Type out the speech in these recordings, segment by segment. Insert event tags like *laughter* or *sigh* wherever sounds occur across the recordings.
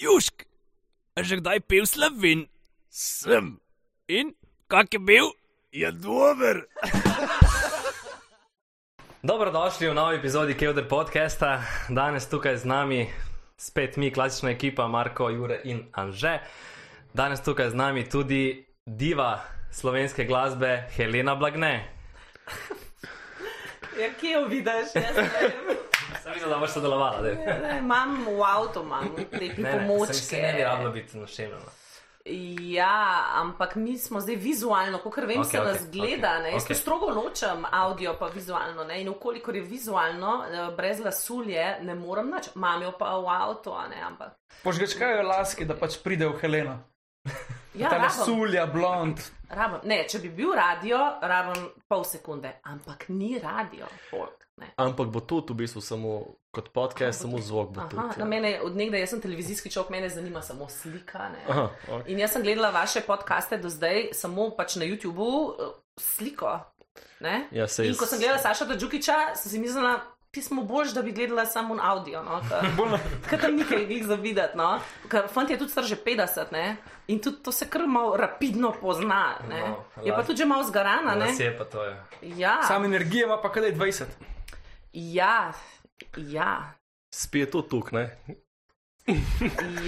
Južk, a že kdaj pil slovin? Sem. In kak je bil? Je dober. *laughs* Dobrodošli v novi epizodi Kevder podcasta. Danes tukaj z nami spet mi, klasična ekipa Marko, Jure in Anže. Danes tukaj z nami tudi diva slovenske glasbe Helena Blagne. Ja, kje jo vidiš? Jaz ne. Sem videl, da boš sodelovala. daj. Ne, Imam v avtu, imam te Ne, ne, pripomočke. sem se ne bi rabila biti našemljena. Ja, ampak mi smo zdaj vizualno, kot vem, Ok, okay, se nas gleda. ok, Okay, Jaz ok. okay. strogo ločem audio pa vizualno. Ne? In ukolikor je vizualno, eh, brez lasulje, ne morem nič. Imam jo pa v avtu, a ne, ampak. Požgečkajo laski, da pač pride v Heleno. Ja, Ta rabim, sulja, blond. rabim. Ne, če bi bil radio, rabim pol sekunde, ampak ni radio. Folk, ne. Ampak bo tudi v bistvu samo kot podcast, samo zvok bo Aha, tudi. na mene od nekdaj, jaz sem televizijski človek, mene zanima samo slika. Ne? Aha, ok. In jaz sem gledala vaše podcaste do zdaj samo pač na YouTubu eh, sliko. Ne? Ja, sej In ko sem gledala Saša Džukiča, sem si mislila, ti smo boljši, da bi gledala samo *laughs* na audio. No? Ker tam ni kaj glih za videti. No? Ker fant je tudi star že 50 ne? in tudi to se kar malo rapidno pozna. Ne? No, je pa tudi že malo zgarana. Ne? Nas je pa to. Je. Ja, Sam energije ima pa kadaj 20. ja, ja. Spije tudi tuk, ne?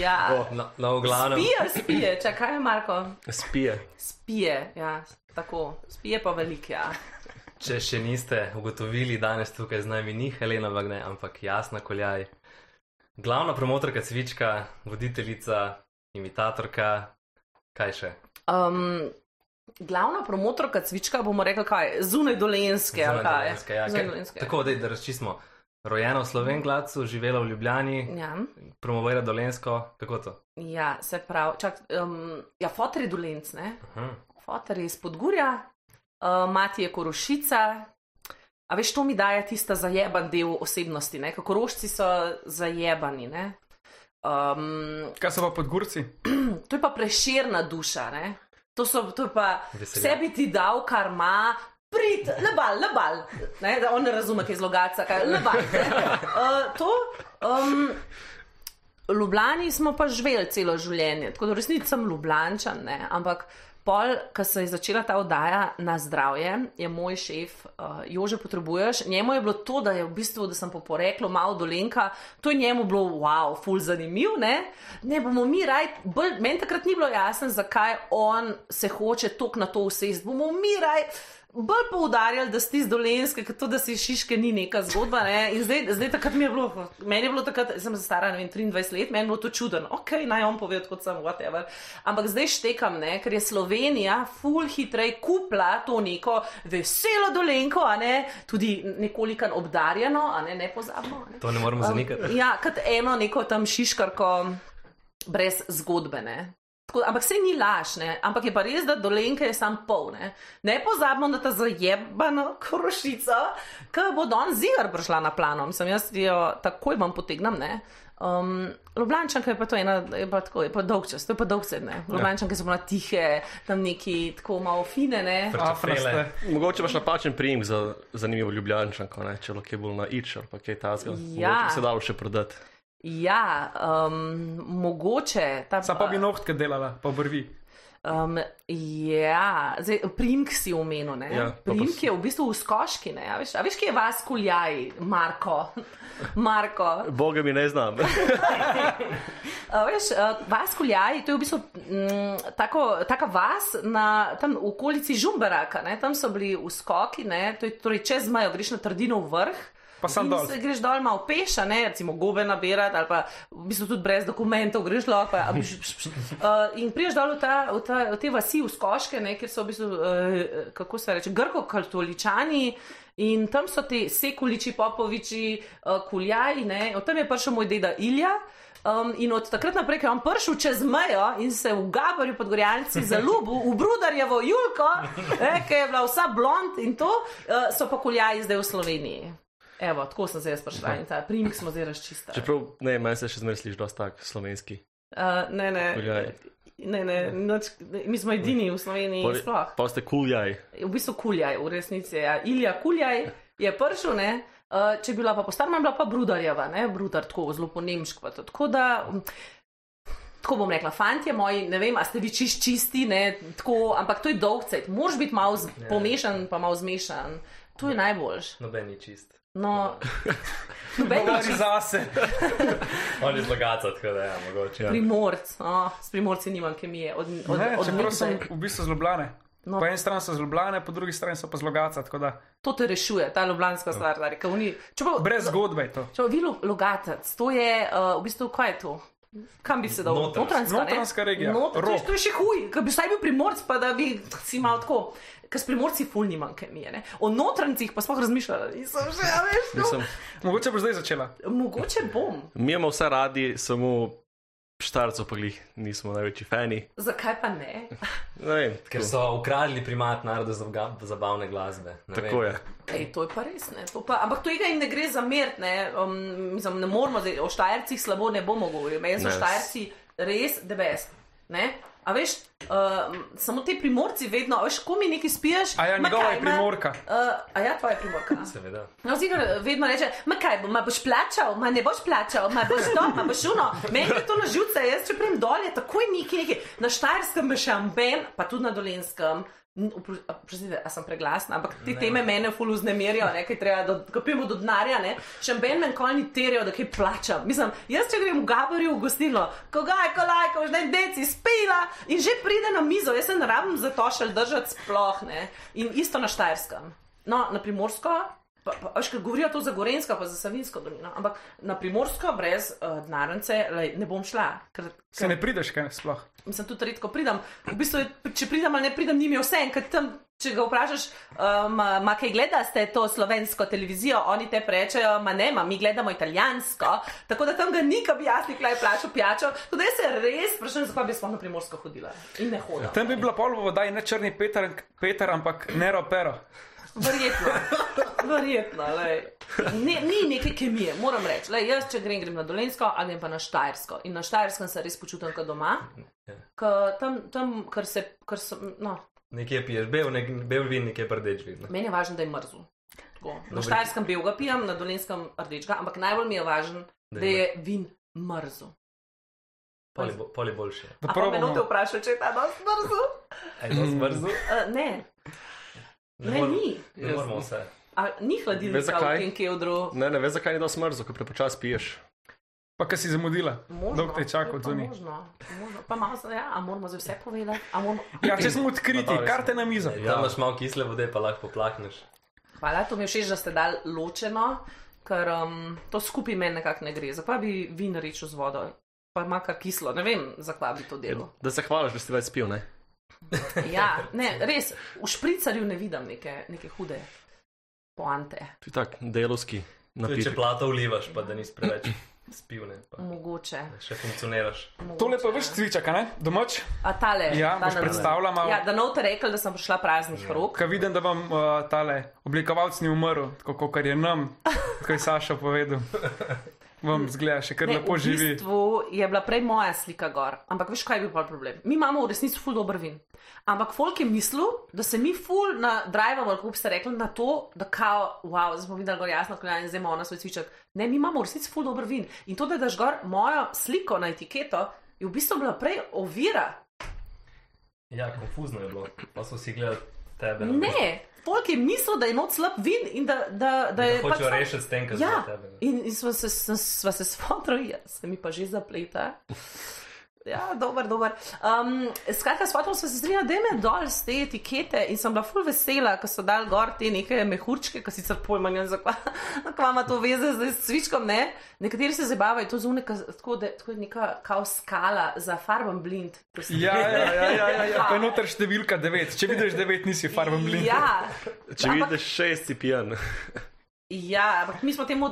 ja. No, no, v glavnem. Spije, spije, čakaj, Marko. Spije. Spije, ja, tako. Spije pa velik, ja. Če še niste ugotovili, danes tukaj z nami ni Helena Vagne, ampak Jasna Koljaj. Glavna promotorka cvička, voditeljica, imitatorka, kaj še? Um, glavna promotorka cvička, bomo rekli, kaj, zunaj dolenske. ali Zunaj kaj? Dolenjske, ja, Zunaj ker- Dolenjske. Tako, da, da razčistimo. Rojena v Slovenglacu, živela v Ljubljani, Ja, promovira Dolensko, kako to? ja, se pravi, čak, um, ja, fotor je dolenc, ne? Aha. Fotor je iz Podgurja, uh, mati je korošica. A veš, to mi daje tista zajeban del osebnosti, ne? kako rožci so zajebani. Ne? Um, Kaj so pa podgurci? *clears throat* to je pa preširna duša. Ne? To, so, to pa Veselja. vse bi ti dal, kar ima. Prid, lebal, lebal. Ne, da on ne razume, kaj je zlogaca, kaj je lebal. Uh, *laughs* to, um, Ljubljani smo pa živeli celo življenje, tako da v resnici sem Ljubljančan, ne, ampak pol, ko se je začela ta oddaja na zdravje, je moj šef, uh, Jože potrebuješ, njemu je bilo to, da je v bistvu, da sem po poreklu malo dolenka, to je njemu bilo wow, ful zanimiv, ne, ne bomo mi raj, bolj, meni takrat ni bilo jasno, zakaj on se hoče tok na to usest, bomo mi raj. Bolj poudarjali, da si ti z dolenske, kot to, da si šiške, ni neka zgodba. Ne? In zdaj, zdaj takrat mi je bilo, meni je bilo takrat, sem stara ne vem, 23 let, meni je bilo to čuden, ok, naj on pove, kot sem, whatever. Ampak zdaj štekam, ne? ker je Slovenija ful hitrej kupla to neko veselo dolenko, a ne tudi nekoliko obdarjeno, a ne, ne pozabimo. Ne? To ne moremo zanikati. Ja, kot eno neko tam šiškarko brez zgodbe. Tako, ampak se ni laž, ne? ampak je pa res, da dolenke je sam pol. Ne, pozabimo, da ta zajebana korošica, ki bo danes zigar prišla na plano, sem jaz jo takoj vam potegnem. Ne? Um, Ljubljančanka je pa to ena, je pa tako, je pa dolg čas, to je pa dolg ne. Ljubljančanke so bila tihe, tam neki tako malo fine, ne. Afnaste. Mogoče imaš napačen prijem za zanimivo ljubljančanko, ne? če lahko je bolj na ič ali pa kaj tasga. Ja. Mogoče bi se dalo še prodati. Ja, um, mogoče ta Sa pa bi nohtke delala, pa brvi. Um, ja, zdaj, primk si omenil. ne? Ja, pa primk pa- je v bistvu v skoški. ne, A veš, a veš, kje je vas kuljaj, Marko? *laughs* Marko. Boga mi ne znam. *laughs* A veš, vas kuljaj, to je v bistvu m, tako, taka vas na, tam v okolici Žumberaka. Ne? Tam so bili uskoki, ne? to je torej čez mejo, greš na Trdino vrh. Pa sam In dol. se greš dol malo peša, ne, recimo gobe nabirati, ali pa v bistvu tudi brez dokumentov greš lahko. pa- a biš- biš- biš. Uh, in priješ dol v, ta, v, ta, v te vasi v Skoške, ne, kjer so v bistvu, uh, kako se reče, grko-katoličani. In tam so ti sekuliči, popoviči, uh, kuljaji, ne. od tam je prišel moj deda Ilja. Um, in od takrat naprej, ko je on prišel čez mejo in se v Gaborju pod Gorjanci zaljubil v Brudarjevo Julko, ne, ki je bila vsa blond in to, uh, so pa kuljaji zdaj v Sloveniji. Evo, tako sem se jaz prišla in ta primk smo zdaj razčistili. Čeprav, ne, meni se še zmeraj sliši dosta tak slovenski. Uh, ne, ne, Kuljaj. ne, ne, noč, mi smo edini v Sloveniji Pa, sploh. pa ste kuljaj. V bistvu kuljaj, v resnici je. Ilja Kuljaj je prišel, ne. Uh, če bi bila pa po starem, bila pa Brudarjeva, ne, Brudar, tako zelo po nemško. Tako da, tako bom rekla, fantje moji, ne vem, a ste vi čist čisti, ne, tako, ampak to je dolg cajt, moraš biti malo Ja. pomešan, pa malo zmešan. To je najboljš. Noben ni čist. No, *laughs* noben ni Govori čist zase. *laughs* On je zlagaca, tako da ja, mogoče. Ja. primorc, oh, s primorci nimam kemije. Od, od, Ne, od čeprav sem v bistvu z Ljubljane. No. Po eni strani so z Ljubljane, po drugi strani so pa z Logaca, tako da To te rešuje, ta ljubljanska stvar. da, rekel, ni- Čeprav, brez zgodbe je to. Če vi lo- logatec, to je uh, v bistvu kaj je to? Kam bi se dal? Notranjska. Notranjska, ne? Notranjska regija. Not, to, je, še huj, ker bi vsaj bil primorc, pa da bi si imel tako. Ker s primorci ful nimam kemije. Ne? O notranjcih pa sploh razmišljala nisem že, a veš. to- Mislim, Mogoče bo zdaj začela. Mogoče bom. mi imamo vse radi, samo štarcev pa glih nismo največji fani. Zakaj pa ne? *laughs* Ne vem, Ker tako, so ukradli primat naroda za zabavne glasbe. Ne tako vem. je. Ej, to je pa res. Ne? To Pa, ampak tega jim ne gre za mert. Ne, um, mislim, ne moramo, zdaj, o Štajercih slabo ne bomo govorili. Meni so. Štajerci res debes. Ne? A veš, uh, samo ti primorci vedno, veš, ko mi nekaj spiješ. A ja, ma njegova kaj, je ma- primorka. Uh, a ja, tvoja je primorka. Seveda. No, Zigar vedno reče, ma kaj, bo, ma boš plačal, ma ne boš plačal, ma boš to, ma boš uno. Meni je to na živce, jaz če pridem dol, je takoj neki, neki. Na Štajerskem je šamben, pa tudi na Dolenskem. Prosite, a sem preglasna, ampak te teme mene ful vznemirjajo, nekaj treba, do, ko pijemo do denarja, ne. Šamben me nikoli ni terjal, da kaj plačam. Mislim, jaz če grem v Gabarju v gostilno, koga je kolajka, už ne deci, spila in že pride na mizo, jaz se ne rabim za to še držati sploh, ne. In isto na Štajerskem. No, na Primorsko, pa, pa, veš, ker govorijo to za Gorensko, pa za Savinsko dolino, ampak na Primorsko brez uh, denarnice ne bom šla. Ker, Se ne prideš, kaj sploh. Mislim, tudi redko pridem. V bistvu, je, če pridem ali ne pridem, ni mi vse. Ker tam, če ga vprašaš, um, ma kaj gledaste to slovensko televizijo, oni te rečejo, ma ne, ma mi gledamo italijansko. Tako da tam ga ni, ki bi jaz nikoli plačal pijačo. Tudi jaz se res sprašujem, zakaj bi sploh na primorsko hodila. In ne hodim. Tam bi bila pol v vodaji ne črni Peter, Peter ampak Nero Pero. Verjetno, verjetno. Ne, ni neke kemije, moram reči. Lej, jaz, če grem, grem na Dolensko, a grem pa na Štajersko. In na Štajerskem se res počutim kot doma. Ker tam, tam ker se, ker sem, no, Nekje piješ bel, nek, bel vin, nekje rdeč vin. meni je važno, da je mrzel. Tako. Na. Štajerskem belga pijem, na Dolenskem rdečega, ampak najbolj mi je važno, Da je je vin mrzel. Poli, bo- poli boljše. Da A pa me probamo. vprašal, če je ta nos mrzel? Aj, to zmrzlo? Uh, ne, ne, mor- ni. Ne moramo vse. A, ni hladilnika v tem kevdru. Ne, ne veš, zakaj ni dosti mrzo, ko prepočasi piješ. Pa kaj si zamudila? Dolgo te je čakal je pa zunaj. Možno, možno. Pa malo se, ja, a moramo za vse povedati. A moramo... Ja, če smo odkriti, No, to karte na mizo. Ja, imaš malo kisle vode, pa lahko poplakneš. Hvala, to mi je všeč, da ste dali ločeno, ker um, to skupaj meni nekako ne gre. Zakaj bi vin rečil z vodo? Pa ima kar kislo, ne vem, zakaj bi to delal. Da se hvališ, da si več spil, ne? *laughs* Ja, ne, res, v špricarju ne vidim neke, neke hude poante. To je tak delovski Tudi če plato vlivaš, pa da nisi preveč spil, ne, pa Mogoče. še funkcioniraš. mogoče. Tole pa veš cvičak, a ne? Domač? A tale. Ja, ta boš predstavila malo. Ja, da ne boste rekli, da sem prišla praznih rok. Kaj vidim, da vam uh, tale oblikovalec ni umrl, tako kot je nam, kot je Saša povedal. *laughs* Vam zgleda še kar Ne, lepo v živi. bistvu je bila prej moja slika gor, ampak veš, kaj je bil pa problem? Mi imamo v resnici ful dober vin. Ampak folk je mislil, da se mi ful nadrajvamo, kako bi se rekli, na to, da kao, wow, zdaj smo videli gor jasno, kolajno in zdaj imamo na svoj cviček. Ne, mi imamo v resnici ful dober vin. In to, da daš gor mojo sliko na etiketo, je v bistvu bila prej ovira. Ja, konfuzno je bilo, pa so si gledali tebe. Ne, folk je mislil, da je noč slab vin in da, da, da je. Hočejo pač- rešiti s tem, kar Ja, ja. tebe. in, in sva se, sva, se sfotrali, se mi pa že zapleta. Ja, dober, dober. Um, skratka, s fotom smo se strinjali, da me dol z te etikete in sem bila full vesela, ko so dal gor te neke mehurčke, ki sicer pojma ne vem, zakaj ima to veze zdaj s cvičkom, ne. Nekateri se zabavajo, to zunaj, tako da tako je neka kao skala za farben blind. Ja, ja, ja, ja, ja, *laughs* ja. Pa je noter številka 9. Če vidiš 9, nisi farben blin. Ja, Če vidiš šest, si pijan. Ja, ampak mi smo temu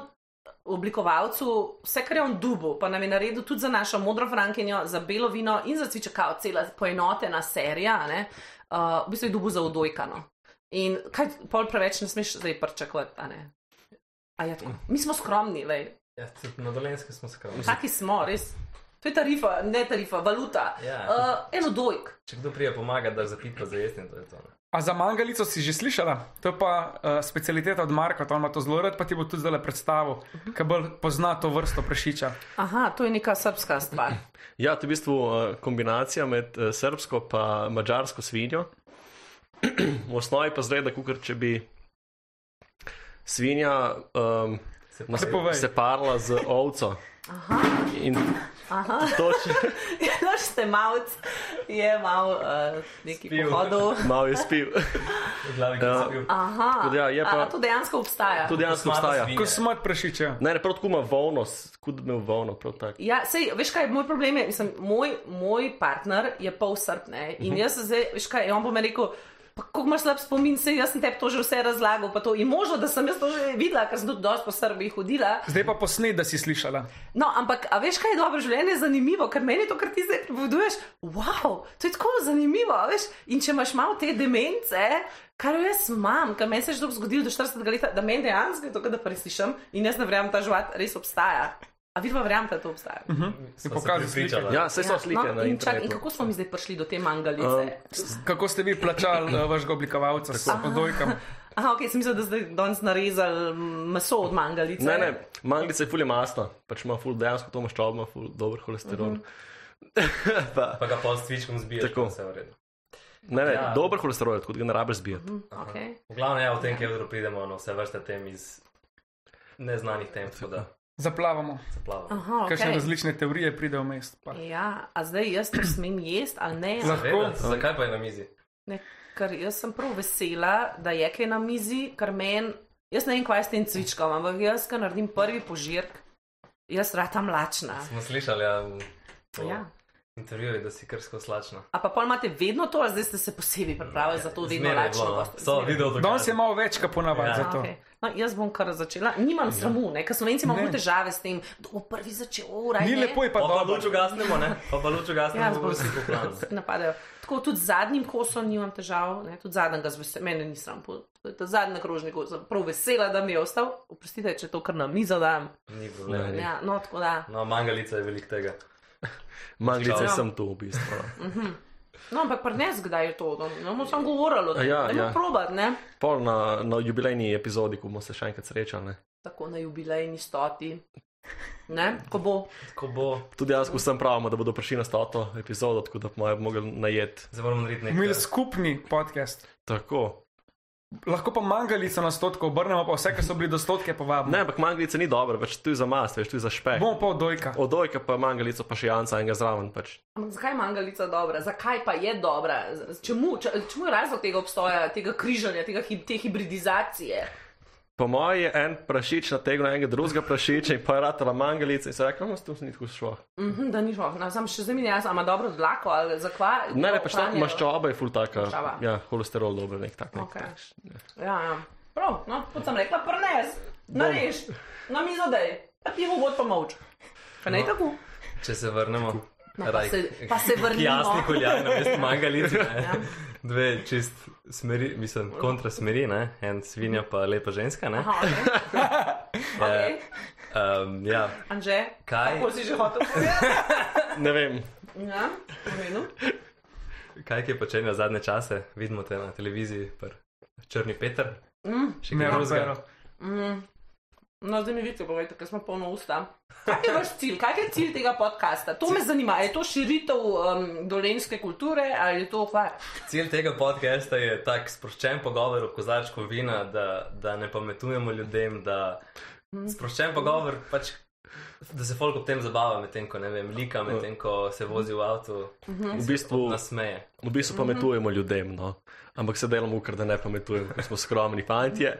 oblikovalcu vse, kar je on dubu, pa nam je naredil tudi za našo modro frankinjo, za belo vino in za cvičakao, cela poenotena serija, ne, uh, v bistvu je dubu za odojkano. In kaj pol preveč ne smeš zdaj pričakovati, a ne. A je tako. Mi smo skromni, lej. Ja, na dolenske smo skromni. Taki smo, res. To je tarifa, ne tarifa, valuta. Ja. Uh, eno dojk. Če kdo prije pomaga, da zapit pa za jesti, to je to. Ne? A za mangalico si že slišala? To je pa uh, specialiteta od Marka, to ima to zelo rad, pa ti bo tudi zdaj predstavil, ker bolj pozna to vrsto prešiča. Aha, to je neka srpska stvar. *clears throat* Ja, to je v bistvu uh, kombinacija med uh, srbsko in mačarsko svinjo. *clears throat* v osnovi pa zgleda, kot če bi svinja um, Se se parla z ovco. Aha, In *laughs* *laughs* Naš stemalc je mal uh, neki Spil. pohodov. *laughs* malo je spil. Glavi, Ja. sem bil. Aha, ja, je a, pa- a to dejansko obstaja. To dejansko obstaja. Ko smrt prešiča. Ne, ne, prav tako ima volno, bi imel volno, prav tako. Ja, sej, veš kaj, moj problem je, mislim, moj, moj partner je pol srp, ne? In jaz se zdaj, veš kaj, on bo me rekel, pa kako imaš slab spomin, sej jaz sem tebi to že vse razlagal, to in možno, da sem jaz to že videla, ker sem tudi dosti po Srbiji hodila. Zdaj pa posnet, da si slišala. No, ampak, a veš kaj je dobro življenje, je zanimivo, ker meni to, kar ti zdaj pripoveduješ, wow, to je tako zanimivo, veš. In če imaš malo te demence, kar jaz imam, ker meni se je že zgodilo do 40 let, da meni dejansko je to, kar da preslišam in jaz ne verjamem, ta živat res obstaja. A vi pa verjamete, da to obstaja? Uh -huh. Se pokazal prepričali. slike. Ja, vse so slike no, na in, čak, in internetu. kako smo mi zdaj prišli do te mangalice? Um, Um, Kako ste vi plačali *laughs* uh, vašega oblikovalca s podojkam? Aha, ok, sem mislil, da zdaj danes narezali meso od mangalice. Ne, ne, manglica je fulje masna, pač ima ful, dejansko to maščobo, ima ful dober holesterol. Mhm. *laughs* pa, Pa ga pol s cvičkom zbiješ, Tako. pa vse v redu. ne, ne, Ja. dober holesterol je, tako da ga ne rabiš zbijati. Okay. V glavnem, ja, v tem kevdru pridemo na vse vrste tem iz neznanih tem, tako da Zaplavamo. se plava. Aha, Kakšne okay. različne teorije pridejo v mest. Pa. Ja, a zdaj jaz to smem jesti ali ne? Lahko. Zakaj pa je na mizi? ne? Ker jaz sem prav vesela, da je kaj na mizi, ker meni, jaz ne vem, kaj je s tem cvičkom, ampak jaz, ko naredim prvi požirk, jaz rata mlačna. Smo slišali, ja, to Ja. intervjuji, da si krsko slačna. A pa pol imate vedno to, ali zdaj ste se posebej pripravili za to, vedno Zmeraj je lačno bilo, no. gosto. Video Danes je malo več, kot ponavadi Ja. za A, to. okay. No, jaz bom kar začela. Nimam sramu, ne? ker slovenci imamo težave s tem, kdo bo prvi začel, uraj. Ni ne. lepo, je pa dobro. luč ugasnemo, ne? Pa pa luč Ja, ugasnemo, zbolj bo vsi po planu. *laughs* napadajo. Tako tudi z zadnjim kosom nimam težav, ne? tudi zadnjega z veseljem, mene ni sram. po- Ta zadnji krožnik, sem prav vesela, da mi je ostal. Oprostite, če to kar na mizo dam. Ni problema. Ne, Ja, no, tako da. No, mangalica je velik tega. Manglice Ja. sem tu v bistvu. No. No, ampak prnes, kdaj je to? No, ne bomo samo govorili o tem. Ja, Dajmo ja. probat, ne? Pol na, na jubilejni epizodi, ko bomo se še enkrat srečali. Ne. Tako na jubilejni stoti. Ne, ko bo. Ko bo, Tudi jaz vsem pravimo, da bodo prišli na stoto epizodo, tako da bomo mogli najeti. zdaj moramo narediti Imeli nekaj. skupni podcast. Tako. Lahko pa mangalico na stotko obrnemo, pa vse, kar so bili do stotke, povabimo. Ne, ampak manglica ni dobra, pač tu je za mast, veš, tu je za špek. Bomo pa od dojka. Odojka pa mangalico, pa še janca enega zraven. Pač. Ampak zakaj je mangalica dobra? Zakaj pa je dobra? Čemu, če- čemu je razlog tega obstoja, tega križanja, tega, te hibridizacije? Po mojem je en prašič nategnil enega drugega prašiča in pa je ratala mangalica in se rekel, no, s tem se ni tako šlo. Mhm, da ni šlo. No, sam še jasno, ali ima dobro dlako ali zakvaj. Ne, ne, pač ta maščoba je ful taka. Maščoba. Ja, holesterol dober, nek tak. Nek Okej. tak. Ja, ja. Prav, no, kot sem rekla, prnes, nareš, na mizo dej, pa pivo bod pa moč. Pa ne No. tako. Če se vrnemo. No, pa se- pa se vrnimo. Jasni mestu mangalice. ne. Ja. Dve čist smeri, mislim, kontra smeri, ne? En svinja pa lepa ženska, ne? Aha, okay. okay. Um, ja, Anže, Kaj? kako si že hotel? *laughs* Ne vem. Ja, redu. kaj je počenjal zadnje čase, vidimo te na televiziji, pr Črni Peter. Mm. Še Ne, kaj drugega? Mm. No, zdaj mi vidite, povejte, ker smo polno usta. *laughs* Kaj je vaš cilj? Kaj je cilj tega podcasta? To me zanima. Je to širitev um, dolenske kulture ali je to kvar? Cilj tega podcasta je tak sproščen pogovor o kozarčku vina, da, da ne pametujemo ljudem, da sproščen pogovor pač. Da se folk ob tem zabava, medtem ko ne vem, lika, medtem ko se vozi v avtu, V bistvu, nasmeje. v bistvu pametujemo ljudem, no. ampak se delamo, ker da ne pametujemo, ker smo skromni fantje.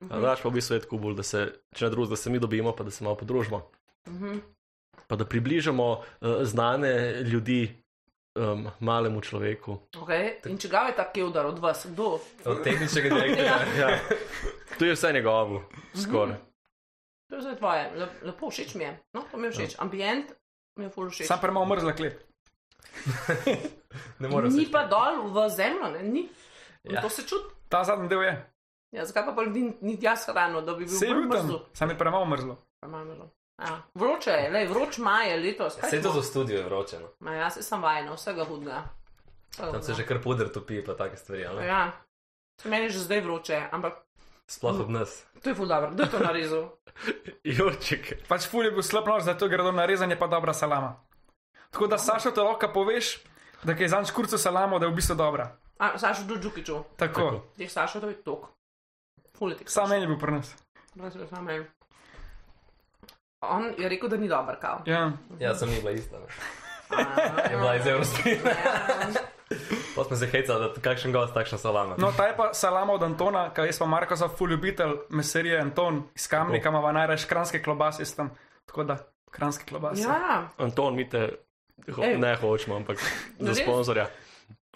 Znaš pa v bistvu je tako bolj, da se, če ne drugega, da se mi dobimo, pa da se malo podružimo. Pa da približamo uh, znane ljudi um, malemu človeku. Okay. In če ga je ta kevdar od vas, kdo? Od tehničnega direktorja. Ja. To je vse njegovo, skoraj. To je zdaj tvoje. Lep- Lepo všeč mi je. No, to mi je všeč. Ambient mi je ful všeč. Sam prema umrzla klep. *laughs* Ne morem Ni pa dol v zemljo, ne? Ni. Ja. Ja. To se čuti. Ta zadnji del je. Ja, zakaj pa pa ljudi ni jaz hrano, da bi bil Vse je bolj mrzlo? sam je prema umrzlo. Pa malo mrzlo. Ja. Vroče je, lej, vroč maj je letos. Vse to za studio je vročeno. Ma Ja, se sem vajena, vsega hudega. Vsega Tam se hudega. že kar puder topi, pa take stvari. ali? Ja, se meni je že zdaj vroče, ampak Sploh ob nas. to je ful dobro. Kdo je to narezal? *laughs* Joček. Pač ful je bil slab noč, zato gredo na rezanje pa dobra salama. Tako da Saša te lahko poveš, da je zanj škurco salamo, da je v bistvu dobra. A, Sašo do Džukiču. Tako. Tako. Teh Sašo to je tok. Ful je teh Sam meni je bil pri nas. Samo meni. On je rekel, da ni dober kav. Ja. Ja, sem ni bila ista. ne. A, Je bila iz Evropske. ja. Pa smo se hecali, da kakšen gost, takšna salama. No, ta je pa salama od Antona, kaj jaz pa Marko za ful ljubitelj, meserije Anton iz Kamnika, ima najraje kranske klobase s tam. Tako da, kranske klobase. ja, Anton, mi te ho Ej. ne hočemo, ampak za Res? sponzorja.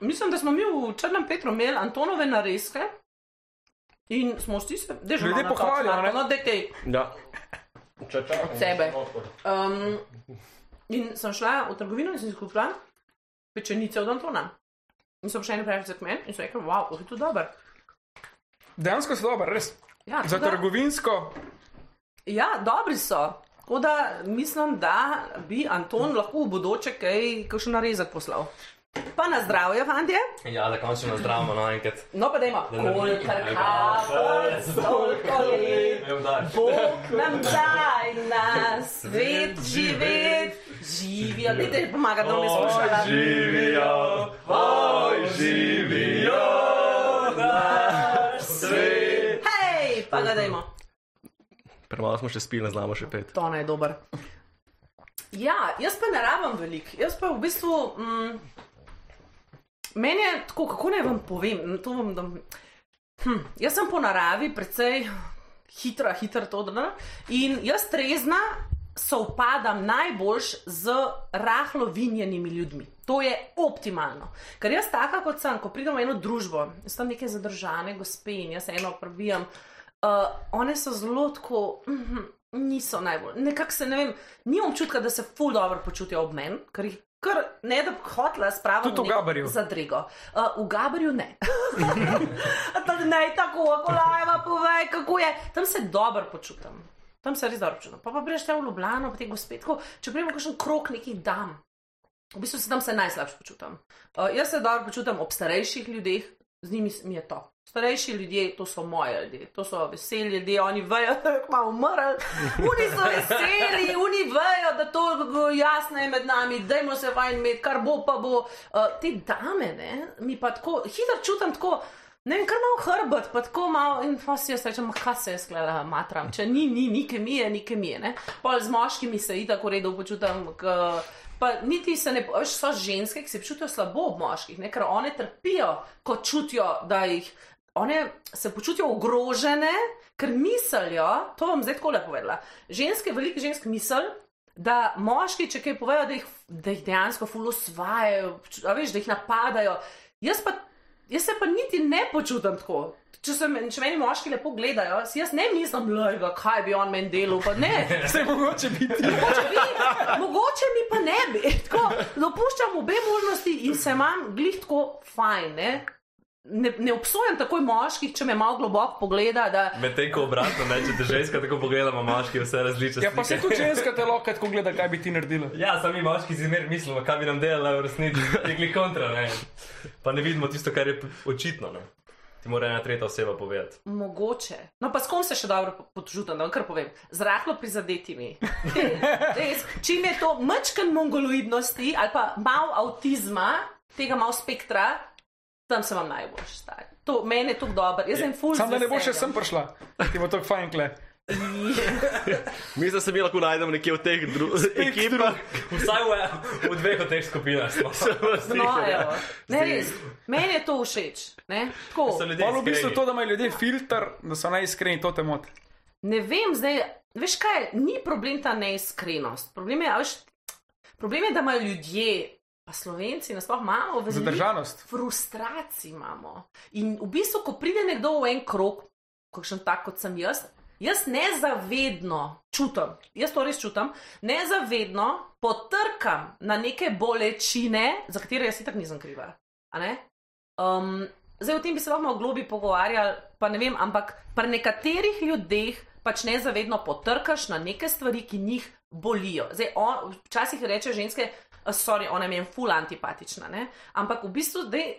mislim, da smo mi v Črnem Petru imeli Antonove narezke in smo vsi se, da že Ljudje pohvalijo, ne? No, da kaj. Ja. Če čakam. Od sebe. Um, in sem šla v trgovino in sem si kupila pečenice od Antona. In so prišli eni prijatelji k meni in so rekli, wow, je to dobro. Dejansko so dobre, res. Ja, Za da- trgovinsko, Ja, dobri so. Tako da mislim, da bi Anton lahko v bodoče kaj, kakšen narezek poslal. Pa na zdravje, fantje. Ja, da končno nazdravimo na enkrat. No, pa dajmo. Da. Kolikor kapljic, toliko let. Ne udaj. Bog nam daj na svet živeti. Živijo, dajte pomagati, da bom jaz slušala. Živijo, oj, živijo, naš svet. Hej, pa ga dajmo. Premalo smo še spili, ne znamo še pet. To ne je dober. Ja, jaz pa ne rabim veliko. Jaz pa v bistvu. Mm, meni je tako, kako naj vam povem. To vam, da, hm, jaz sem po naravi precej hitra, hitra to odrna. In jaz trezna sovpadam najboljš z rahlo vinjenimi ljudmi. To je optimalno. Ker jaz taka kot sem, ko pridem v eno družbo, jaz tam neke zadržane gospe in jaz eno prebijam. Uh, one so zelo tako, mm, niso najbolj. Nekako se ne vem, nimam občutka, da se ful dobro počutijo ob meni, ker jih kar ne da bi hotla spraviti Tudi v Gabarju. Zadrego. Uh, v Gabarju ne. Ne *laughs* tako, kolajva, povej, kako je. Tam se dobro počutim. Tam se res dobro počutim. Pa pa greš tam v Ljubljano, pa te gospe, tako, če prijemo kakšen krok nekih dam. V bistvu se tam se najslabše počutim. Uh, jaz se dobro počutim ob starejših ljudeh, z njimi mi je to. Starejši ljudje, to so moji ljudje, to so veseli ljudje, oni vejo, *laughs* da je malo umrl. Oni so veseli, oni vejo, da to jasno je med nami, dajmo se fajn imeti, kar bo pa bo. Uh, te dame, ne, mi pa tako, hitro čutim tako. Ne vem, kar malo hrbet, pa tako malo in pa si jaz rečem, kaj se je sklala matram, če ni, ni, ni kemije, ni kemije, ne. Pol z moškimi se itak v redu počutim, k, pa niti se ne, veš, so ženske, ki se počutijo slabo ob moških, ne, ker one trpijo, ko čutijo, da jih, one se počutijo ogrožene, ker mislijo, to bom zdaj tako lepo povedala, ženske, velike ženske misel, da moški, če kaj povejo, da jih, da jih dejansko fulosvajajo, veš, da jih napadajo. Jaz pa Jaz se pa niti ne počutim tako. Če, se, me- če meni moški lepo gledajo, si jaz ne mislim, lojga, kaj bi on meni delal. Pa ne, *laughs* se mogoče biti. mogoče, bi, mogoče mi pa ne bi. *laughs* Tako, dopuščam obe možnosti in se imam glih tako fajn. Ne, ne, ne obsojam takoj moških, če me malo globoko pogleda. Da, Medtem ko obratno, ne, če te ženska tako pogledamo, moški vse različne. Ja, pa se tudi ženska te lahko tako gleda, kaj bi ti naredila. Ja, sami moški si mer mislimo, kaj bi nam delala v resnici, tegli kontra, ne. Pa ne vidimo tisto, kar je očitno, ne. Ti mora ena tretja oseba povedati. Mogoče. No, pa s kom se še dobro po- počutim, da vam kar povem. Z rahlo prizadetimi. Res, čim je to mečken mongoloidnosti ali pa malo avtizma, tega malo spektra, tam se vam najbolj stari. To meni je to dobro. Jaz sem full. Sam da ne bo še sem prišla, ti bo to fajn kle. *laughs* Mislim, da se mi lahko najdemo nekje v teh ekipah. Vsaj v, v dveh od teh skupinah smo. *laughs* No, evo. ne, res, meni je to všeč. Ne? Tako. Pa v bistvu to, da imajo ljudje filter, da so najiskreni, to te moti. Ne vem, zdaj, veš kaj, ni problem ta neiskrenost. Problem je, a veš, problem je da imajo ljudje, pa slovenci, nasploh imamo veliko Zadržanost. frustracij. Imamo. In v bistvu, ko pride nekdo v en krog, kakšen tak kot sem jaz. Jaz nezavedno čutim, jaz to res čutim, nezavedno potrkam na neke bolečine, za katere jaz itak nisem kriva. Um, zdaj o tem bi se lahko malo globi pogovarjali, pa ne vem, ampak pri nekaterih ljudeh pa pač nezavedno potrkaš na neke stvari, ki njih bolijo. Zdaj, on, včasih reče ženske, "A, sorry, ona mi je ful antipatična. Ne? Ampak v bistvu, dej,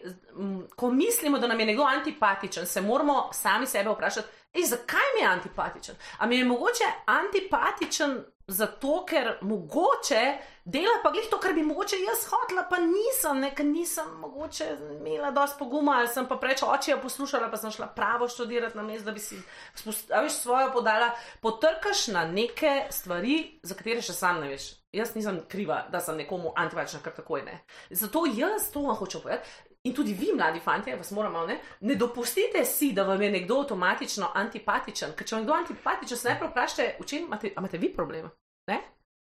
ko mislimo, da nam je nekdo antipatičen, se moramo sami sebe vprašati, Ej, zakaj mi je antipatičen? A mi je mogoče antipatičen zato, ker mogoče dela pa glih to, kar bi mogoče jaz hotla, pa nisem, ne, ker nisem mogoče imela dosti poguma, ali sem pa preveč očija poslušala, pa sem šla pravo študirati na mestu, da bi si spust- a veš, svojo podala. Potrkaš na neke stvari, za katere še sam ne veš. Jaz nisem kriva, da sem nekomu antipatična, kar takoj ne. Zato jaz to vam hočem povedati. In tudi vi, mladi fanti, vas moramo, ne, ne dopustite si, da vam je nekdo avtomatično antipatičen. Ker če vam je kdo antipatičen, se najprej vprašajte, v čem imate, a imate vi problem. Ne?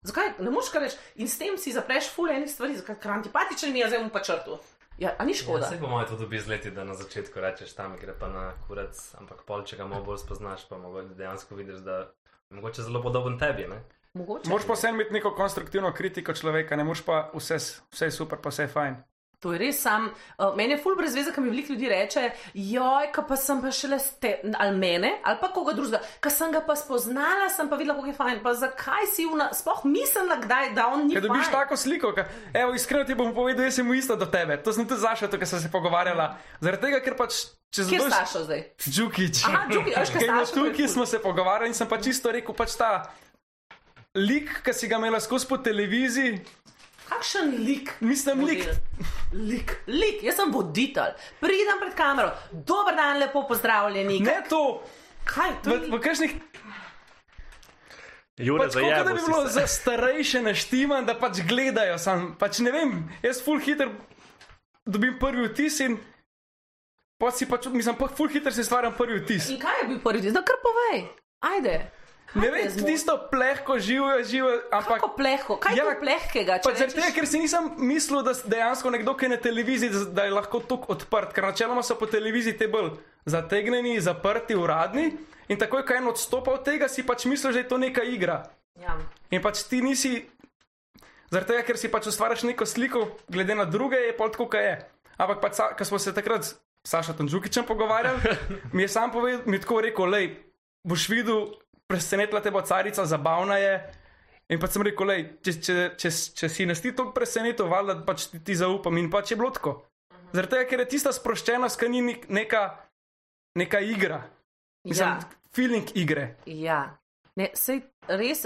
Zakaj ne moš kar reči in s tem si zapreš ful enih stvari, zakaj ker antipatičen mi je, zdaj bom pa črtu. Ja, a ni škoda. Ja, se mojem to dobi z leti, da na začetku rečeš tam, gre pa na kurac, ampak pol, če ga malo bolj spoznaš, pa mogoče dejansko vidiš, da je mogoče zelo podoben tebi. Ne? Mogoče. Moraš pa vseeno imeti neko konstruktivno kritiko človeka, ne moreš pa vse, vse je super, pa vse je fajn. To je res sam. Uh, meni je ful brez veze, ko mi veliko ljudi reče, joj, ka pa sem pa šele ste, ali mene, ali pa koga drugega, ka sem ga pa spoznala, sem pa videla, kako je fajn. Pa zakaj si vna, sploh mislila, kdaj, da on ni. Ker dobiš fajn. tako sliko, ka, evo, iskreno ti bom povedal, jaz sem mu isto do tebe. To sem tudi zašel, ker sem se pogovarjala. Zaradi tega, ker pač če zadoš... stašo zdaj? Džukič. Aha, Džukić, a veš, kaj Ker je ful. smo se pogovarjali in sem pa čisto rekel, pač ta lik, ki si ga imela skozi po televiziji, Kakšen lik? mislim, lik. Model. Lik, lik, jaz sem voditelj. Pridem pred kamero, dober dan, lepo pozdravljeni. Ne to, Kaj to? v, v kakšnih Jure, Pač, kot da bi bilo se. za starejše naštiman, da pač gledajo. Sam, pač ne vem, jaz full hitter dobim prvi vtis in pa si pač, mislim, pa full hitter si stvarjam prvi vtis. In kaj je bil prvi? Da kar povej. Ajde. Ne Kaj vem, z moj- tisto plehko živo, živo, ampak. Kako plehko? Kaj je Ja, plehkega? zaradi tega, rečeš- ker si nisem mislil, da dejansko nekdo, ki je na televiziji, da- je lahko tako odprt, ker načeloma so po televiziji te bolj zategnjeni, zaprti, uradni. In takoj, ko je en odstopal od tega, si pač mislil, da je to neka igra. Ja. In pač ti nisi, zaradi tega, ker si pač ustvarjaš neko sliko, glede na druge, je pol tako, kot je. Ampak pač, ko smo se takrat s Sašo Tanžukičem pogovarjali, mi je sam povedal, mi je tako rekel, lej, boš videl, presenetila te bo carica, zabavna je. In pa sem rekel, lej, če, če, če, če si nas ti to presenetil, valjda pač ti, ti zaupam in pač je bilo tako. Zaradi tega, ker je tista sproščenost, ki ni nek- neka, neka igra. Mislim, Ja. feeling igre. Ja. Ne, sej res,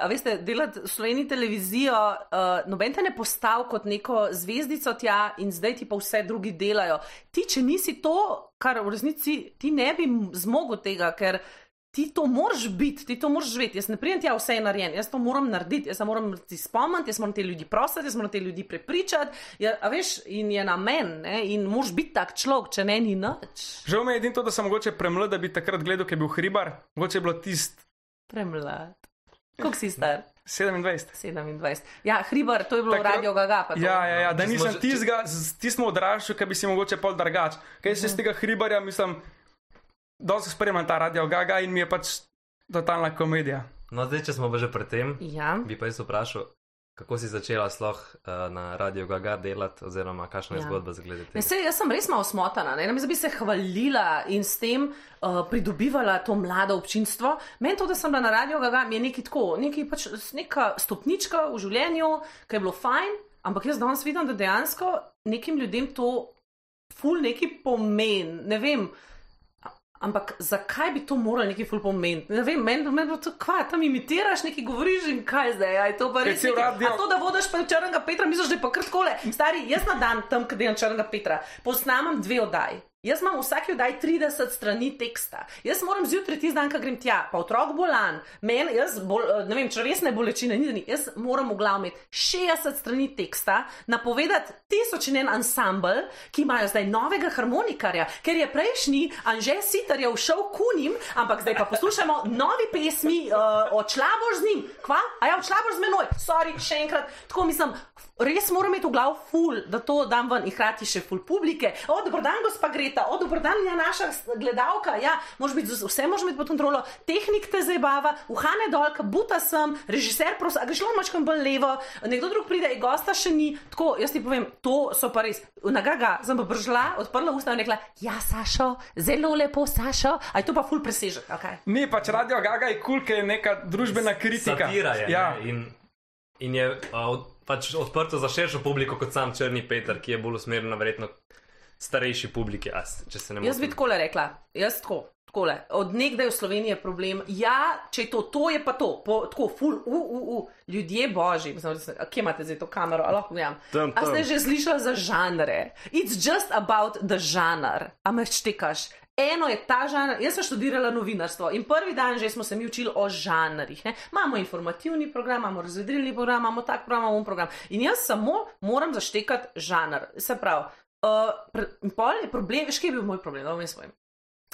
a veste, delati v Sloveniji televizijo, uh, noben te ne postav kot neko zvezdico tja in zdaj ti pa vse drugi delajo. Ti, če nisi to, kar v resnici ti ne bi zmogel tega, ker ti to moraš biti, ti to moraš živeti. Jaz ne pridem tja, vse je narejeno, jaz to moram narediti, jaz se moram ti spomniti, jaz moram te ljudi prositi, jaz moram te ljudi prepričati. Ja, a veš, in je na meni, ne, in moraš biti tak človek, če ne ni nič. Žal mi je edino to, da sem mogoče premlad, da bi takrat gledal, ker je bil hribar, mogoče je bilo tist Premlad. Koliko si star? 27. 27. Ja, hribar, to je bilo Takrat- radio Gaga. pa to. Ja, ja, ja, da nisem tistega, ti smo odraščali, ki bi si mogoče pol drugač. Kaj se iz tega hribarja, mislim, dosti spremljam ta radio Gaga in mi je pač totalna komedija. No, zdaj, če smo že pri tem, Ja. bi pa jaz vprašal, kako si začela sploh uh, na Radio Gaga delati, oziroma kakšna je Ja. zgodba za gledati. Ne, sej, jaz sem res malo smotana, ne namesto da bi se hvalila in s tem uh, pridobivala to mlado občinstvo. Meni to, da sem bila na radio Gaga, mi je nekaj tako, nekaj pač, neka stopnička v življenju, ki je bilo fajn, ampak jaz danes vidim, da dejansko nekim ljudem to ful neki pomen. Ne vem. a- Ampak zakaj bi to moralo neki ful pomeniti? Ne vem, meni men bilo to, kva, tam imitiraš, nekaj govoriš in kaj zdaj, a je to pa res. nekaj- A to, da vodiš pa črnega Petra, misliš, da je pa kar takole. Stari, jaz na dan tam, kad delam črnega Petra, posnamem dve oddaji. Jaz imam v vsaki oddaji 30 strani teksta. Jaz moram zjutraj tisti dan, ko grem tja, pa otrok bolan, meni, jaz, bol, ne vem, črvesne bolečine, ni, da ni. Jaz moram v glavu imeti 60 strani teksta, napovedati tisoč in en ansambl, ki imajo zdaj novega harmonikarja, ker je prejšnji Anže Sitar je všel kunim, ampak zdaj pa poslušamo novi pesmi, uh, odšlaboš z njim. Kva? A ja, odšlaboš z menoj, sorry, še enkrat. Tako mislim, res moram imeti v glavu ful, da to dam ven in hkrati še ful publike. O, dobro dan, gospa Greta. leta, od dobrodanja naša gledalka, ja, moraš biti, vse moraš imeti pod kontrolo, tehnik te zabava, uhane dolka, buta sem, režiser, prosim, a greš lo mačkam bolj levo, nekdo drug pride, in gosta še ni. Tako, jaz ti povem, to so pa res. Na gaga sem pa bržla, odprla usta in rekla, ja, Sašo, zelo lepo, Sašo, a je to pa ful presežek, okay? Ni pač radio gaga je kul, ker je neka družbena kritika. Satira je. Ja. ne, In, in je od, pač odprto za širšo publiko kot sam Črni Peter, ki je bolj usmerjen na verjetno starejši publiki. A, s- če se ne Jaz bi motim. tako rekla, jaz tako. Takole. Od nekdaj v Sloveniji je problem. Ja, če je to, to je pa to, po, tako, ful, u, u, u, ljudje božji. Mislim, Kje imate zdaj to kamero? A lahko gledam. Tam, A ste tam. že slišali za žanre? It's just about the žanr. A me štekaš? Eno je ta žanr, jaz sem študirala novinarstvo in prvi dan že smo se mi učili o žanrih. Ne? Imamo informativni program, imamo razvedrilni program, imamo tak program, imamo un program. In jaz samo moram zaštekati žanr. Se pravi, uh, pol je problem, veš, kje je bil moj problem, da vam jaz povem.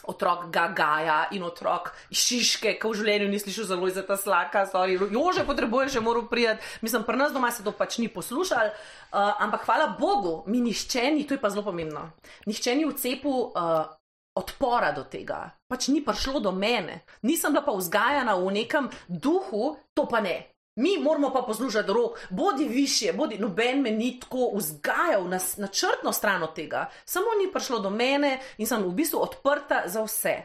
Otrok Gagaja in otrok Šiške, ki v življenju ni slišal zelo za ta slaka, sorry, jože potrebuje še moral priti. Mislim, pri nas doma se to pač ni poslušal, uh, ampak hvala Bogu, mi nišče ni, to je pa zelo pomembno. Nihče ni v cepu uh, odpora do tega, pač ni prišlo do mene. Nisem bila pa vzgajana v nekem duhu, to pa ne. Mi moramo pa poslušati rok, bodi više, bodi noben me ni tako vzgajal na, na črtno stran od tega. Samo ni prišlo do mene in sem v bistvu odprta za vse.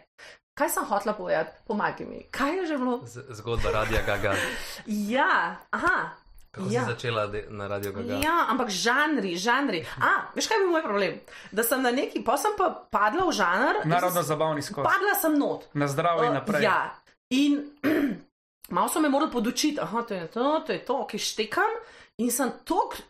Kaj sem hotela povedati? Pomagaj mi. Kaj je že bilo? Z- Zgodba Radia Gaga. Ja, aha. Kako ja. si začela na Radio Gaga? Ja, ampak žanri, žanri. A, veš kaj je bil moj problem? Da sem na neki, pa sem pa padla v žanr. Narodno zabavni skok. Padla sem not. Na zdravje in Uh, naprej. Ja, in *clears throat* malo so me morali podučiti, da to je to, to je to, ki štekam. In sem tako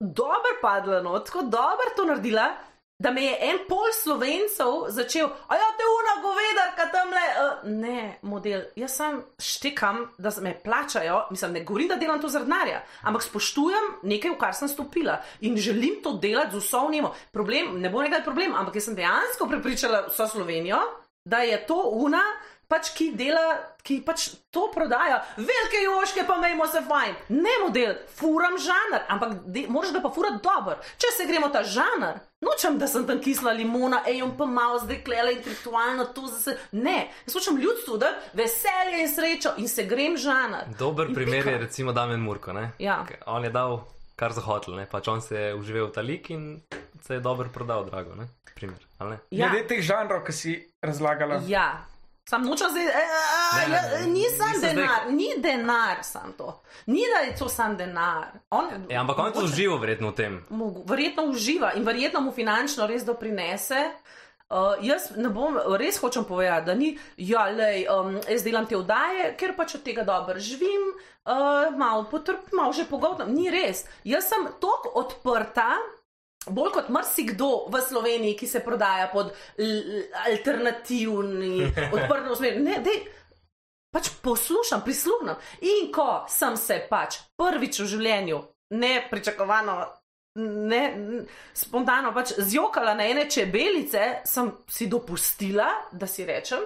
dobro padla, no, tako dobro to naredila. Da me je en pol slovencev začel, a ja, te una govedarka tam le. Uh, ne, model, jaz sem štekam, da me plačajo, mislim, ne govorim, da delam to zaradi denarja, ampak spoštujem nekaj, v kar sem stopila in želim to delati z vso vnemo. Problem, ne bo nekaj problem, ampak jaz sem dejansko prepričala vso Slovenijo, da je to una, pač ki dela, ki pač to prodaja. Velike joške pa imamo se fajn. Ne model, furam žanr, ampak de, moraš ga pa furati dober. Če se gremo ta žanr, nočem, da sem tam kisla limona, ej, on pa malo zdaj klela intelektualno, to zase. Ne, jaz hočem ljudstvu, da veselje in srečo in se grem žanr. Dober In primer pika. je recimo Damen Murko. Ne? Ja. On je dal kar za hotel, ne? pač on se je uživel v ta lik in se je dobro prodal, drago. Ne? Primer, ali ne? Ja. Glede teh žanrov, ki si razlagala. Ja. Sam nočem zdaj, e, Ne, ne, a, ne, ni sam zdaj- denar, ni denar sam to. Ni da je to sam denar. On, Ja, ampak on mogoče- užival verjetno v tem. Mogo- Verjetno uživa in verjetno mu finančno res doprinese. Uh, jaz ne bom, res hočem povedati, da ni, ja, lej, um, jaz delam te vdaje, ker pač od tega dobro živim, uh, malo potrpim, malo že pogovarjam. Ni res. Jaz sem tako odprta, bolj kot marsikdo v Sloveniji, ki se prodaja pod alternativni, *laughs* odprto smer. Ne, dej, pač poslušam, prisluhnem. In ko sem se pač prvič v življenju, nepričakovano, ne, n- spontano pač zjokala na ene čebelice, sem si dopustila, da si rečem.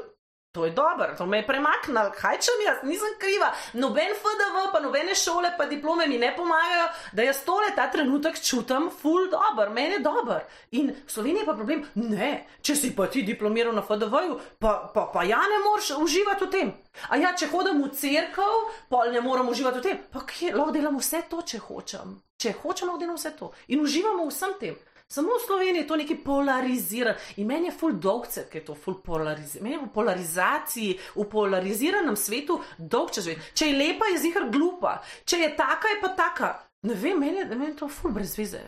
To je dobro, to me je premaknilo, kaj če mi jaz nisem kriva. Noben FDV, pa nobene šole, pa diplome mi ne pomagajo, da jaz tole ta trenutek čutim, full dobro, meni je dobro. In v Sloveniji pa problem, ne, če si pa ti diplomiral na FDV-ju, pa, pa, pa ja ne moreš uživati v tem. A ja, če hodim v cerkev, pa ne morem uživati v tem. Pa kje, lahko delam vse to, če hočem. Če hočem, lahko delam vse to. In uživamo v vsem tem. Samo v Sloveniji je to nekaj polarizirano in meni je full dolgce, ker je to full polarizirano. Meni je v polarizaciji, v polariziranem svetu dolgče živeti. Če je lepa, je zihar glupa, če je taka, je pa taka. Ne vem, meni je, meni je to full brez veze.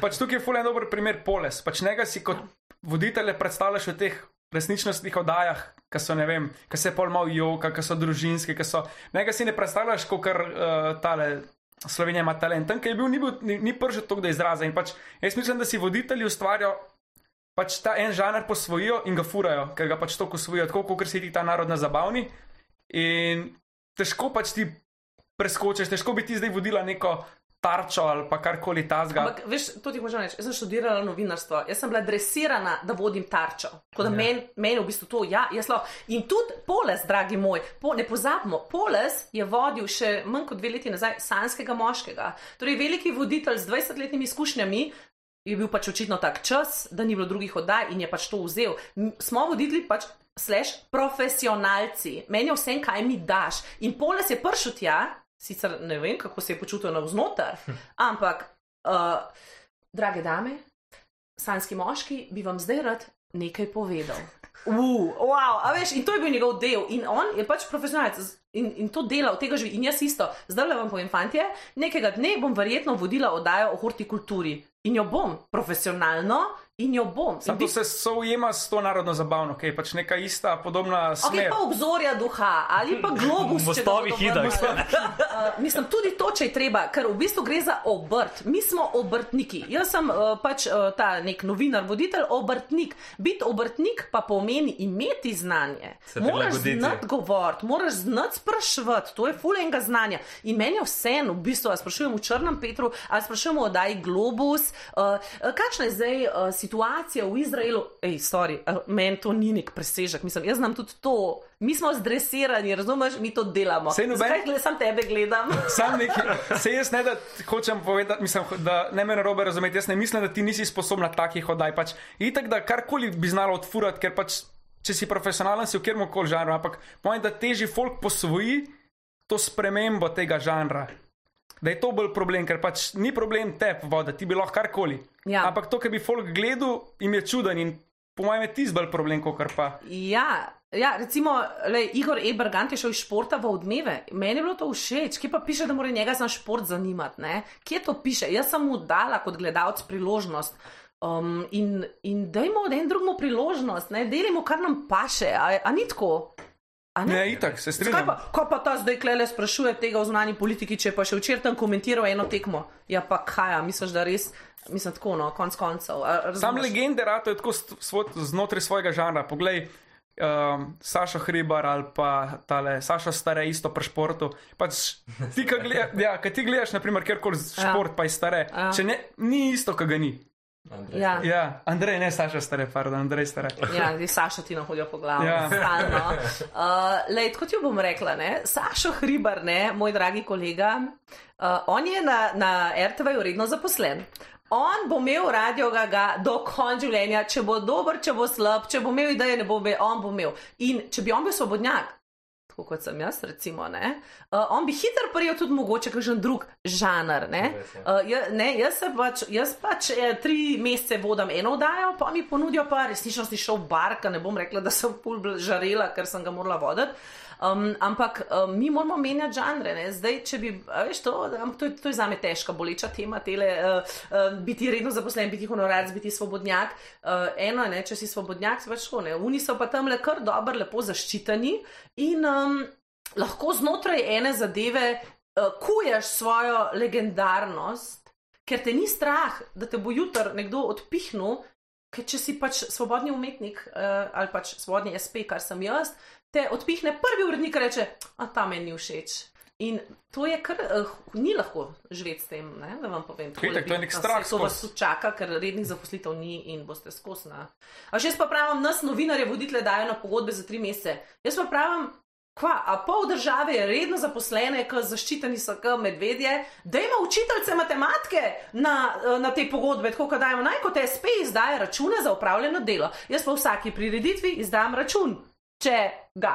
Pač tukaj je fulen dober primer poles. Pač njega si kot voditelj predstavljaš v teh resničnostnih oddajah, ki so, ne vem, ki se pol malo joka, ki so družinske, ki so. Njega si ne predstavljaš kot kar uh, tale. Slovenija ima talent, tam, ki je bil, ni, bil, ni, ni pržil toliko, da izraza. In pač jaz mislim, da si voditelji ustvarjajo pač ta en žanr posvojijo in ga furajo, ker ga pač toliko usvojijo, tako kot si ti ta narod na zabavni. In težko pač ti preskočiš, težko bi ti zdaj vodila neko tarčo ali pa karkoli tazga. Ampak, veš, to ti hočem reči. Jaz sem študirala novinarstvo, jaz sem bila dresirana, da vodim tarčo. Tako da meni men v bistvu to, ja, jaz lahko. In tudi Poles, dragi moj, po, ne pozabimo, Poles je vodil še manj kot dve leti nazaj sanskega moškega. Torej, veliki voditelj z 20-letnimi izkušnjami. je bil pač očitno tak čas, da ni bilo drugih oddaj in je pač to vzel. Smo voditelji pač. Slash profesionalci, meni je vse, kaj mi daš. In poles je prišel tja, sicer ne vem, kako se je počutil navznoter, ampak, uh, drage dame, sanski moški, bi vam zdaj rad nekaj povedal. Uh, wow, a veš, in to je bil njegov del, in on je pač profesionalec in, in to dela, od tega živi. In jaz isto, zdaj le vam povem, fantje, nekega dne bom verjetno vodila oddajo o hortikulturi in jo bom profesionalno in jo bom. Sam to bi- se soujema s to narodno zabavno, ki je pač neka ista, podobna Ok, smer. pa obzorja duha ali pa globus. bodo Hida. Uh, mislim, tudi to, če je treba, ker v bistvu gre za obrt. Mi smo obrtniki. Jaz sem uh, pač uh, ta nek novinar, voditelj, obrtnik. Biti obrtnik pa pomeni imeti znanje. Se Moraš znati govoriti, moraš znati spraševati, to je fulenga znanja. In meni je vseeno, v bistvu, ali sprašujem v Črnem Petru, ali sprašujem o Daj Globus, uh, kakšna je zdaj uh, situacija v Izraelu. Ej, sorry, meni to ni nek presežek, mislim, jaz znam tudi to. Mi smo zdresirani, razumeš, mi to delamo. Saj noben- Zakaj gled, sam tebe gledam? *laughs* Sam nekaj, se jaz ne da hočem povedati, mislim, da ne me narobe razumeti, jaz ne mislim, da ti nisi sposobna takih oddaj. Pač, itak, da karkoli bi znala odfurati, ker pač, če si profesionalen, si v kjer koli žanru, ampak pojem, da teži folk posvoji to spremembo tega žanra. Da je to bolj problem, ker pač ni problem tep voda, ti bi lahko karkoli. Ja. Ampak to, kar bi folk gledal, jim je čuden in po mojem je tisti bolj problem, kot pa. Ja, ja recimo, lej, Igor Ebergant je šel iz športa v odmeve. Meni je bilo to všeč, kje pa piše, da mora njega za šport zanimati. Ne? Kje to piše? Jaz sem mu dala kot gledalec priložnost. Um, in, in dajmo en drugemu priložnost, ne delimo, kar nam paše. A, a ni tako? A ne? Ne, itak, se strinjam. pa, ko pa ta zdaj klele sprašuje tega v znani politiki, če pa še včeraj tam komentiral eno tekmo? Ja, pa kaj, misliš, da res, mislim tako, no, konc koncev. a Sam legende rado je tako svoj, znotraj svojega žanra. Poglej, um, Sašo Hribar ali pa tale Sašo Stare, isto pri športu. Pač, ti, ki gleda, ja, ti gledaš, naprimer, kjerkoli Ja. šport, pa je stare, Ja. če ne, ni isto, kot ga ni. Ja. Ja, Andrej, ne Saša Stare, pardon, Andrej Stare. Ja, zdaj *laughs* Saša ti nahodijo po glavi. Ja. Ja. Uh, lej, kot jo bom rekla, ne? Sašo Hribar, ne, moj dragi kolega, uh, on je na, na RTV uredno zaposlen. On bo imel radio ga do konca življenja, če bo dober, če bo slab, če bo imel ideje, ne bo imel, on bo imel. In če bi on bil svobodnjak, tako kot sem jaz, recimo, ne, uh, on bi hitro prijel tudi mogoče kakšen drug žanr. Ne? Uh, ja, ne, jaz, pač, jaz pač eh, tri mesece vodam eno oddajo, pa mi ponudijo pa resničnostni šov Barka, ne bom rekla, da sem pol žarela, ker sem ga morala voditi. Um, ampak um, mi moramo menjati žanre. Ne? Zdaj, če bi, veš, to, to, je- to je za me težka, boleča tema, tele, uh, uh, biti redno zaposlen, biti honorarc, biti svobodnjak. Uh, eno je, če si svobodnjak, se pač tako ne. Oni so pa tam le kar dobro, lepo zaščiteni in um, lahko znotraj ene zadeve uh, kuješ svojo legendarnost, ker te ni strah, da te bo jutr nekdo odpihnil, ker če si pač svobodni umetnik uh, ali pač svobodni SP, kar sem jaz, te odpihne prvi urednik in reče, a ta meni ni všeč. In to je kar, uh, ni lahko živeti s tem, ne? da vam povem. Itak, to je nek strah To vas čaka, ker rednih zaposlitev ni in boste skosna. A še jaz pa pravim, nas novinarje voditelje dajo na pogodbe za tri mesece. Jaz pa pravim, Kva, a pol države je redno zaposlene, ki zaščiteni so kot medvedje, da ima učiteljce matematike na, na te pogodbe, tako da dajemo. Naj kot SP izdaja račune za upravljeno delo. Jaz pa v vsaki prireditvi izdam račun, če ga.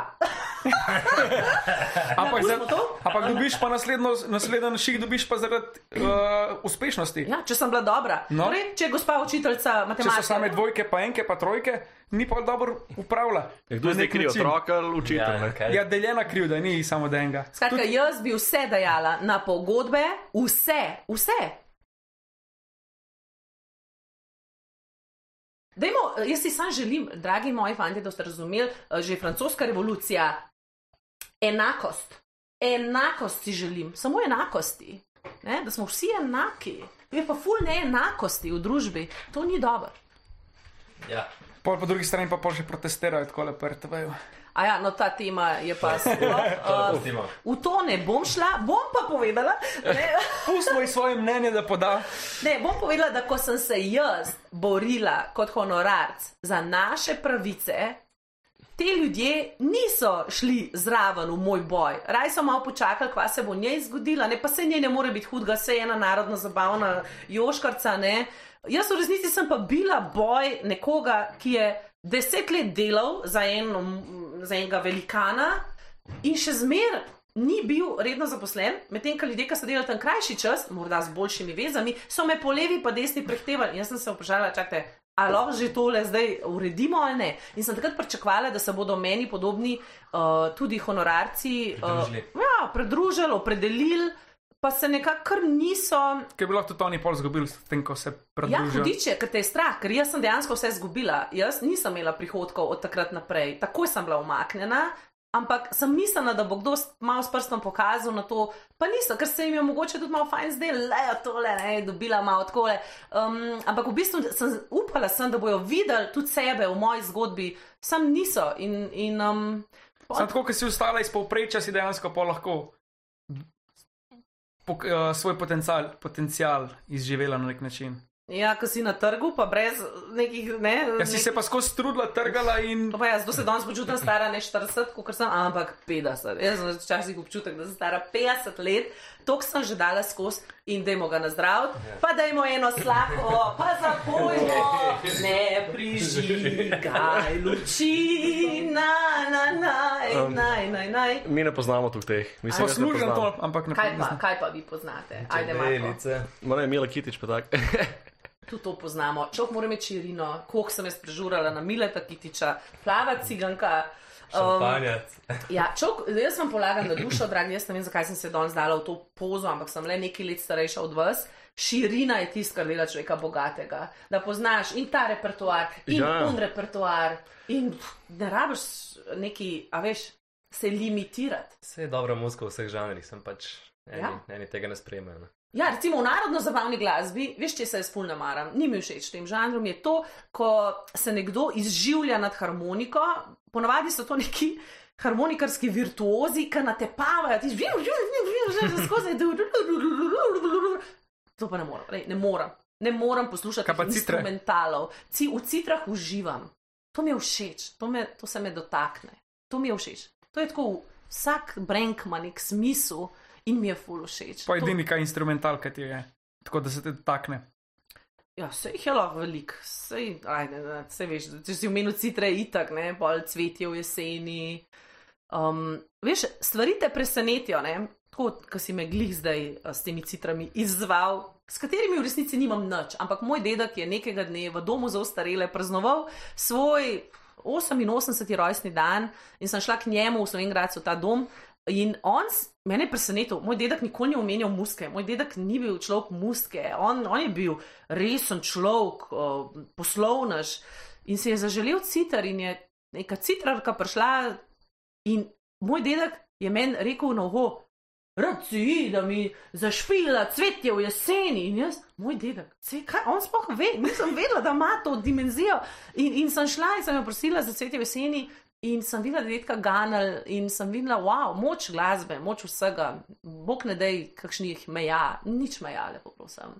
*laughs* Ampak, za, to? ampak dobiš pa naslednji šik, dobiš pa zaradi uh, uspešnosti. Ja, če sem bila dobra. No. Torej, če je gospa učiteljca Če matematike. so same dvojke, pa enke, pa trojke, ni pa dobro upravlja. Ja, Kdo zdaj krivi način. otroka ali učitelj? ne? okay. Ja, deljena krivda, ni samo od enega. Skratka, jaz bi vse dajala na pogodbe, vse, vse. Dajmo, jaz si sam želim, dragi moji fanti, da boste razumeli, eh, že francoska revolucija, enakost. Enakost si želim, samo enakosti. Ne? Da smo vsi enaki. Je pa ful neenakosti v družbi, to ni dobro. ja. Pol po drugi strani pa pol še protestirajo tako lepo RTV-ju. A ja, no ta tema je pa *laughs* sploh. Uh, Pustimo. v to ne bom šla, bom pa povedala. Ne? *laughs* Pustimo ji svoje mnenje, da poda. Ne, bom povedala, da ko sem se jaz borila kot honorarc za naše pravice, te ljudje niso šli zraven v moj boj. Raj so malo počakali, kva se bo njej zgodila, ne pa se njej ne more biti hudga, se je ena narodno zabavna joškarca. Ne. Jaz v resnici sem pa bila boj nekoga, ki je deset let delal za, eno, za enega velikana in še zmer. Ni bil redno zaposlen, medtem ko ljudje, ki so delali tam krajši čas, morda z boljšimi vezami, so me po levi in desni prehtevali. Jaz sem se vprašala, čakajte, ali lahko že tole zdaj uredimo ali ne. In sem takrat pričakovala, da se bodo meni podobni uh, tudi honorarci uh, Pridružili. ja, pridružili, opredelili, pa se nekako kar niso. Ker bi lahko tudi oni pol zgubili, s tem, ko se Ja, pridružijo. hudiče, ker te je strah, ker jaz sem dejansko vse izgubila. Jaz nisem imela prihodkov od takrat naprej, takoj sem bila umaknjena. Ampak sem mislila, da bo kdo malo s prstom pokazal na to, pa niso, ker se jim je mogoče tudi malo fajn zdelo, le je tole, ne, dobila malo tako. Um, ampak v bistvu sem upala, sem, da bojo videli tudi sebe v moji zgodbi, sam niso. In, in, um, Sam tako, ker si ostala iz povprečja, si dejansko pa lahko pok, uh, svoj potencial, potencial izživela na nek način. ja, ko si na trgu, pa brez nekih. Ne, Ja, si se pa skozi trudila, trgala in To pa jaz sedaj danes počutim stara ne 40, kot sem, ampak 50. Jaz sem včasih občutek, da sem stara 50 let, tok sem že dala skozi in dajmo ga nazdraviti, pa dajmo eno slako, pa zapojmo, ne prižigaj luči, na, na, naj, naj, naj, naj. Mi ne poznamo tu teh. Ne poslužen poznam. to, ampak ne Kaj pa, poznam. kaj pa vi poznate? Ajde, Marko. Čebelice. Ma ne, Mila Kitič pa tak. *laughs* Tudi to poznamo. Človek mora imeti širino, koliko sem jaz prežurala na Mileta Kitiča, plava ciganka. Um, Šampanjac. Ja, čok, jaz vam polagam na dušo, dragi, jaz ne vem, zakaj sem se danes dala v to pozo, ampak sem le nekaj let starejša od vas. Širina je tisto, kar dela človeka bogatega. Da poznaš in ta repertoar, in Ja. un repertoar, in ne rabiš neki, a veš, se limitirati. Vse je dobra muzika v vseh žanrih, sem pač eni, Ja. eni tega ne sprejmejo. Ja, recimo v narodno-zabavni glasbi, veš, če se jaz spulno maram, ni mi všeč tem žanru, mi je to, ko se nekdo izživlja nad harmoniko, ponavadi so to neki harmonikarski virtuozi, ki natepavajo, ti živijo, živijo, živijo, skozi. To pa ne morem, Lej, ne morem. Ne morem poslušati instrumentalov. Ci, v citrah uživam. To mi je všeč, to, me, to se me dotakne. To mi je všeč. To je tako, vsak brand ima nek smisel in mi je full všeč. Pa To- edini, kaj instrumentalka ti je, tako da se te takne. Ja, vse jih je lahko veliko, vse, ajde, ne, vse veš, če si omenil citre, itak, ne, pol cvetje v jeseni. Um, veš, stvari te presenetijo, ne, tako, ko si me glih zdaj eh, s temi citrami izzval, s katerimi v resnici nimam nič, ampak moj dedek je nekega dne v domu za ostarele praznoval svoj 88. rojstni dan in sem šla k njemu v Slovengradcu v ta dom. In on, mene je presenetil, moj dedek nikoli ni omenjal muske, moj dedek ni bil človek muske, on, on je bil resen človek, uh, poslovnež in si je zaželel citr in je neka citrarka prišla in moj dedek je meni rekel na uho, Rci, da mi zašpila cvetje v jeseni in jaz, moj dedek, se, kaj, on sploh ve, nisem vedela, da ima to dimenzijo. In, in sem šla in sem jo prosila za cvetje v jeseni in sem videla dedka Ganal in sem videla, wow, moč glasbe, moč vsega, bog ne dej kakšnih meja, nič meja, lepo prosim.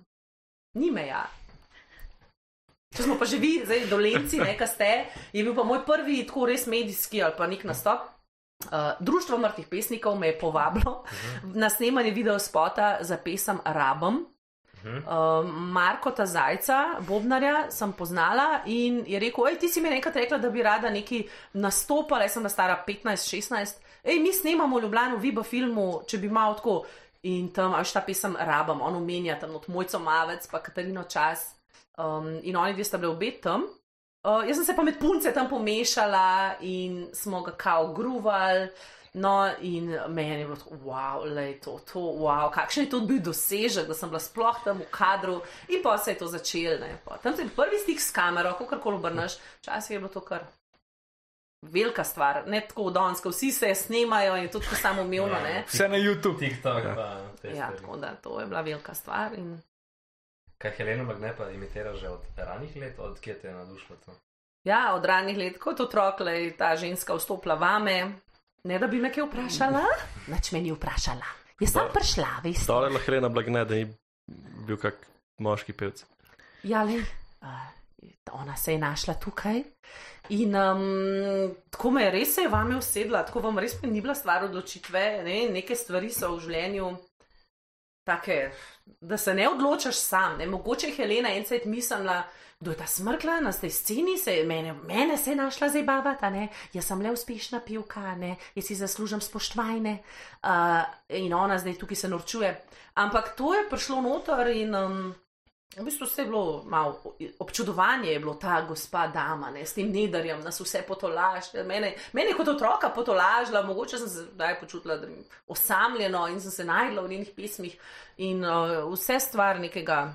Ni meja. Če smo pa že vi, zdaj dolenci, nekaj ste, je bil pa moj prvi tako res medijski ali pa nek nastop. Uh, Društvo mrtvih pesnikov me je povabilo na snemanje video spota za pesem Rabem. Uh, Marko Zajca, Bobnarja, sem poznala in je rekel: Ej, ti si mi enkrat rekla, da bi rada neki nastopala, jaz sem bila stara 15-16. Ej, mi snemamo Ljubljano, v Viba filmu, če bi malo tako. In tam, až ta pesem Rabem, on omenja tam od Mojco Mavec, pa Katarino Čas. Um, in oni dve sta bili obet tam. Uh, jaz sem se pa med punce tam pomešala in smo ga kao gruvali. No, in meni je bilo tako, wow, lej, to, to, wow, kakšen je to bil dosežek, da sem bila sploh tam v kadru in pa se je to začelo. ne, pa Tam se je prvi stik s kamero, kako koli obrneš, včasih je bilo to kar velika stvar, ne tako danes, ko vsi se snemajo in je tudi samo umevno. ne. Vse na YouTube. TikTok, pa te Ja, tako da to je bila velika stvar. In... Kaj Helena Magne pa imitira že od ranih let, od kje te je nadušilo to? Ja, od ranih let, kot otrok, je ta ženska vstopila vame. Ne, da bi me kaj vprašala, nič me ni vprašala. Jaz sem prišla, veste. Stala je lahko Helena Blagne, da ni bil kak moški pevc. Ja, le. Uh, ona se je našla tukaj. In um, tako me je res se je vame usedla, tako vam res ni bila stvar odločitve. Ne? Neke stvari so v življenju take, da se ne odločaš sam. Ne? Mogoče je Helena en cajt mislila, kdo je ta smrkla na tej sceni, se mene, mene se je našla zdaj babata, ne? jaz sem le uspešna pivka, ne? jaz si zaslužim spoštovanje uh, in ona zdaj tukaj se norčuje. Ampak to je prišlo noter in. Um, V bistvu vse je bilo malo občudovanje, je bilo ta gospa dama, ne, s tem nedarjem, nas vse potolažila. Mene, mene kot otroka potolažila, mogoče sem se zdaj počutila osamljeno in sem se najdla v njenih pismih in uh, vse stvar nekega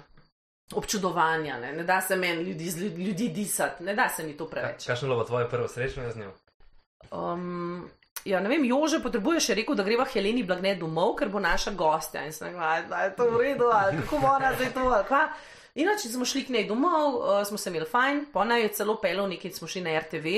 občudovanja. Ne, ne da se meni ljudi, ljudi disati, ne da se mi to preveč. Kaj je bilo tvoje prvo srečanje z njo? Um, Ja, ne vem, Jože potrebuje še rekel, da greva Heleni blagne domov, ker bo naša gostja. In sem rekel, da je to v redu, ali kako mora zdaj to. Kva? Inače smo šli k njej domov, uh, smo se imeli fajn, pa naj je celo pelo nekaj, smo šli na RTV.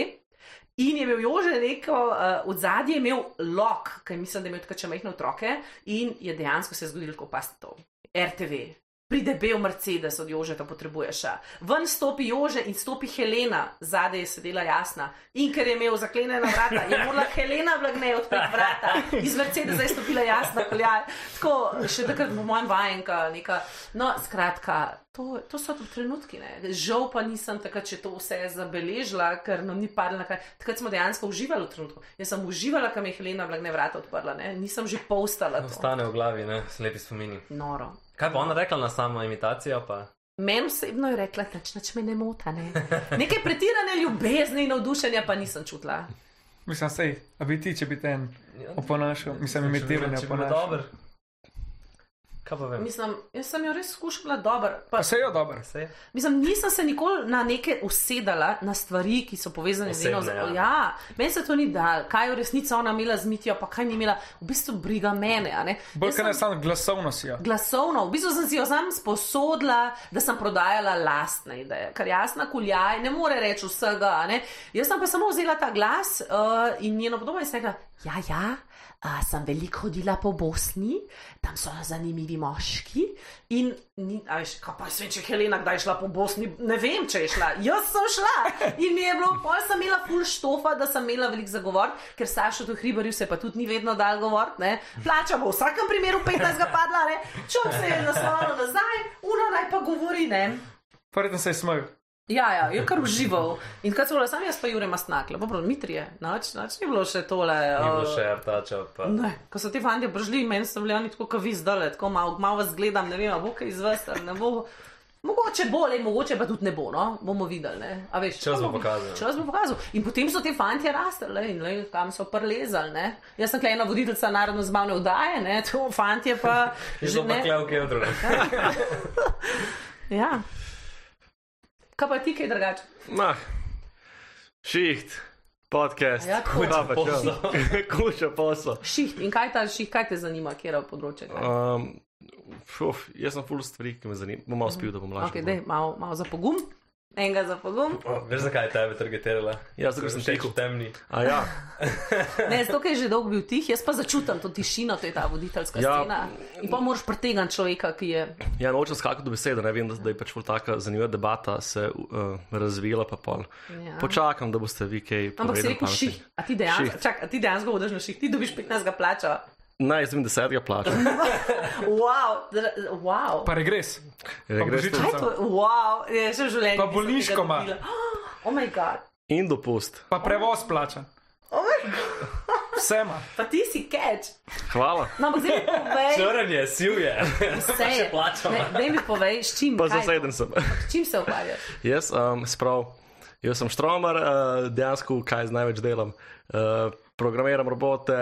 In je imel Jože neko, uh, od zadnje je imel lok, ker mislim, da je imel tako če majhne otroke in je dejansko se zgodilo, ko pa ste to. RTV, pride bel Mercedes od Jožeta, potrebuješ. Ven stopi Jože in stopi Helena, zadaj je sedela jasna. In ker je imel zaklenjena vrata, je morala Helena vlagne odpreti vrata. Iz Mercedesa je stopila jasna, peljaj. Tako, še takrat v mojem vajenka, neka. No, skratka, to, to so tu trenutki. Ne. Žal pa nisem takrat, če to vse zabeležila, ker nam ni padlo na kaj. Takrat smo dejansko uživali v trenutku. Jaz sem uživala, kam je Helena vlagne vrata odprla, ne. nisem že postala. Ostane v glavi, ne, slepi spomini. Noro. Kaj pa ona rekla na samo imitacijo? Pa? Meni osebno je rekla, da nič me ne mota. Ne? *laughs* Neke pretirane ljubezni in navdušenja pa nisem čutila. Mislim, sej, a bi ti, če bi ten oponašal, mislim, imitiranje oponašal. Kaj pa vem? Mislim, jaz sem jo res skušala dobro. Pa se jo dobro. Mislim, nisem se nikoli na neke usedala, na stvari, ki so povezane z eno zelo. Ja, meni se to ni dal, kaj je v resnici ona imela z mitijo, pa kaj ni imela, v bistvu briga mene. Bolj kot ne samo glasovno si jo. Glasovno, v bistvu sem si jo sam sposodila, da sem prodajala lastne ideje, ker jasna kuljaj ne more reči vsega. Jaz sem pa samo vzela ta glas uh, in njeno podobo in sem rekla, ja, ja. Sem veliko hodila po Bosni, tam so zanimivi moški. In, ni, veš, kaj pa se če Helena, kdaj je šla po Bosni, ne vem, če je šla. Jaz sem šla in mi je bilo, pol sem imela full štofa, da sem imela velik zagovor, ker Saša tu hribarju se pa tudi ni vedno dal govor. Plača bo v vsakem primeru 15 padla, čovek se je naslovil nazaj, ura naj pa govori. Verjetno se je smejal. Ja, ja, je kar užival. In kaj so bile, sam jaz pa Jure Masnakle, pa prav, Mitrije, noč, noč ni bilo še tole. Ni bilo še artača. Pa... Ne, ko so ti fandi prišli, meni so bili oni tako, kot vi zdaj, tako malo mal vas gledam, ne vem, bo kaj izvesti, ne bo. Mogoče bo, le, mogoče pa tudi ne bo, no? bomo videli. Veš, čas bo pokazal. Čas bo pokazal. In potem so ti fanti rastli in le, kam so prlezali. Ne? Jaz sem klejna voditeljica narodno zbavne vdaje, ne? to fanti pa *laughs* že. Ne klev, kaj odruga. *laughs* *laughs* ja. Kaj pa ti, kaj drugače? Mah, šiht, podcast, ja, *laughs* kuša posel. Šiht in kaj ta šiht, kaj te zanima, kje je področje? Um, šuf, jaz sem full stvari, ki me zanima. Bom malo spil, da bom lažje. Okay, dej, malo, malo za pogum. Enega za pogum. Oh, veš, zakaj je tebe targetirala? Ja, zato sem tekel temni. A ja. ne, zato je že dolgo bil tih, jaz pa začutam to tišino, to je ta voditeljska ja. scena. In pa moraš pretegati človeka, ki je. Ja, nočem skakati do besede, ne vem, da, da je pač taka zanimiva debata se uh, razvila, pa pol. Ja. Počakam, da boste vi kaj. Ampak si rekel ših, a ti dejansko, čak, a ti dejansko vodiš na ših, ti dobiš 15 plača. Naj, jaz vem, da se tega plača. *laughs* wow, wow. Pa regres. Regres. Kaj to? Wow, je še v življenju. Pa bolniško ima. *gasps* Oh moj bog. In dopust. Pa prevoz plača. Oh moj bog. *laughs* Vsema. Pa ti si catch. Hvala. No, ampak zdaj mi povej. Črnje, siv je. Vse je. Daj mi povej, s čim. Pa zaseden sem. S čim se ukvarjaš? *laughs* Jaz, um, sprav. Jaz sem štromer, uh, dejansko kaj z največ delam. Uh, programiram robote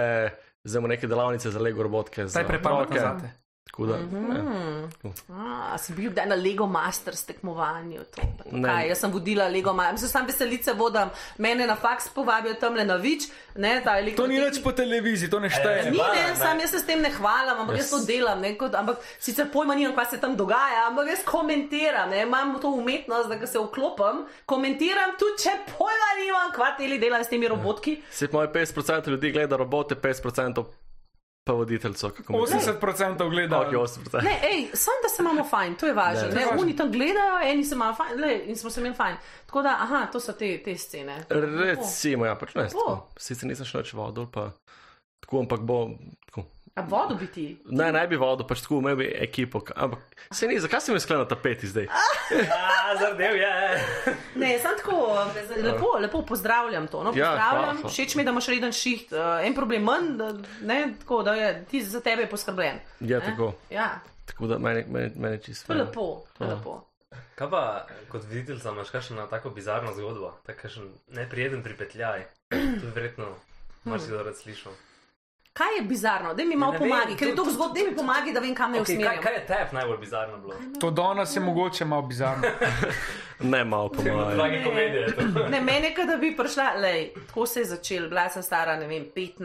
zdaj imamo neke delavnice za Lego robotke. Zdaj prepametno zate. Tako da. Mm -hmm. ja. A si bil kdaj na Lego Masters tekmovanju? Kaj, jaz sem vodila Lego Masters, sem veselice vodam, mene na faks povabijo tam le na vič. Ne, to ni več po televiziji, to ne šteje. Ni, ne, sam jaz se s tem ne hvalim, ampak yes. jaz to delam. Ne, kot, ampak sicer pojma nimam, kaj se tam dogaja, ampak jaz komentiram, ne, imam to umetnost, da se vklopim, komentiram tudi, če pojma nimam, kva teli delam s temi robotki. Se moj 50% ljudi gleda robote, 50% pa voditeljco, kako mi 80% gleda. Ok, 80%. Ne, ej, samo da se imamo fajn, to je važno. Ne, Ne, ne, oni tam gledajo, eni se imajo fajn, le, in smo se imeli fajn. Tako da, aha, to so te, te scene. Recimo, ja, pač ne. Sicer nisem šel več vodol, pa tako, ampak bo. Tako. A vodo bi ti? Ne, ne bi vodil, pač tako, imel bi ekipo. Ampak se ni, zakaj si mi sklenil tapeti zdaj? *laughs* Ja, zardev je. Ne, sem tako, lepo, lepo pozdravljam to. No, Ja, pozdravljam, hvala. všeč mi je, da imaš reden šiht, uh, en problem manj, da, ne, tako da je ti za tebe je poskrbljen. Ja, ne? tako. Ja, Tako da meni, meni, meni čisto. to je lepo, to je Ja. lepo. Kaj pa kot viditelj imaš kakšno tako bizarno zgodbo, takšen neprijeten pripetljaj? To je verjetno marsikdo rad slišal. Kaj je bizarno? Da mi malo Ne vem, pomagi, ker je to- zgodb, da mi pomagi, da vem, kam me Okay, kaj, usmerjam. kaj je tebi najbolj bizarno bilo? To danes je mogoče malo bizarno. *laughs* Ne, malo po mojem. Dragi komedije. to. Ne, mene, da bi prišla, lej, tako se je začel, bila sem stara, ne vem, 15,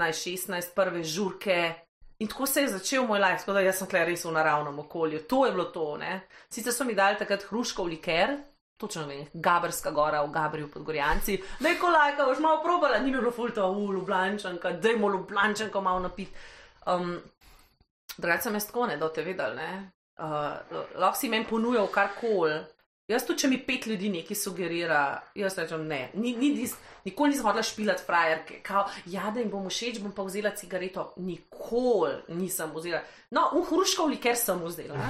16, prve žurke. In tako se je začel moj life, tako da jaz sem tukaj res v naravnem okolju. To je bilo to. Ne? Sicer so mi dali takrat hruškov liker, točno vem, Gabrska gora v Gabriju pod Gorjanci. Neko lajka, boš malo probala, ni bilo fulto, v Ljubljaničanka, dajmo Ljubljaničanko malo napit. Um, Drugače sem jaz tako ne, da te vedel, ne. Uh, lahko si meni ponujal karkoli. Jaz tudi, če mi pet ljudi nekaj sugerira, jaz rečem ne. Ni, ni, nikoli nisem hodila špilati frajerke. Kao, ja, da jim bom všeč, bom pa vzela cigareto. Nikoli nisem vzela. No, v hruškov liker sem vzela. *laughs*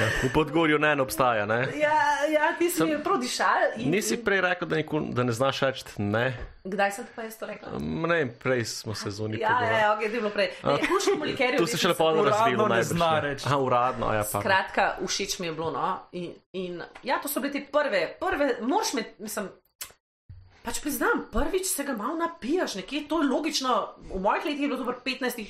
Ja, v Podgorju ne, obstaja, ne? Ja, ja ti si mi prav dišal. In, Nisi prej rekel, da, nikol, da ne znaš reči ne? Kdaj sem pa jaz to rekla? Ne, prej smo se zunili. Ja, ja, ja, ok, to je bilo prej. Ne, hruškov liker je Tu se še lepo razvilo. ne najbrž, zna reči. Aha, uradno, ja pa. Skratka, všeč mi je bilo. No? In, in ja, to so bile te prve, prve, moraš me, mislim. Pač priznam, prvič se ga malo napijaš, nekje to je logično. V mojih letih je bilo to pri 15,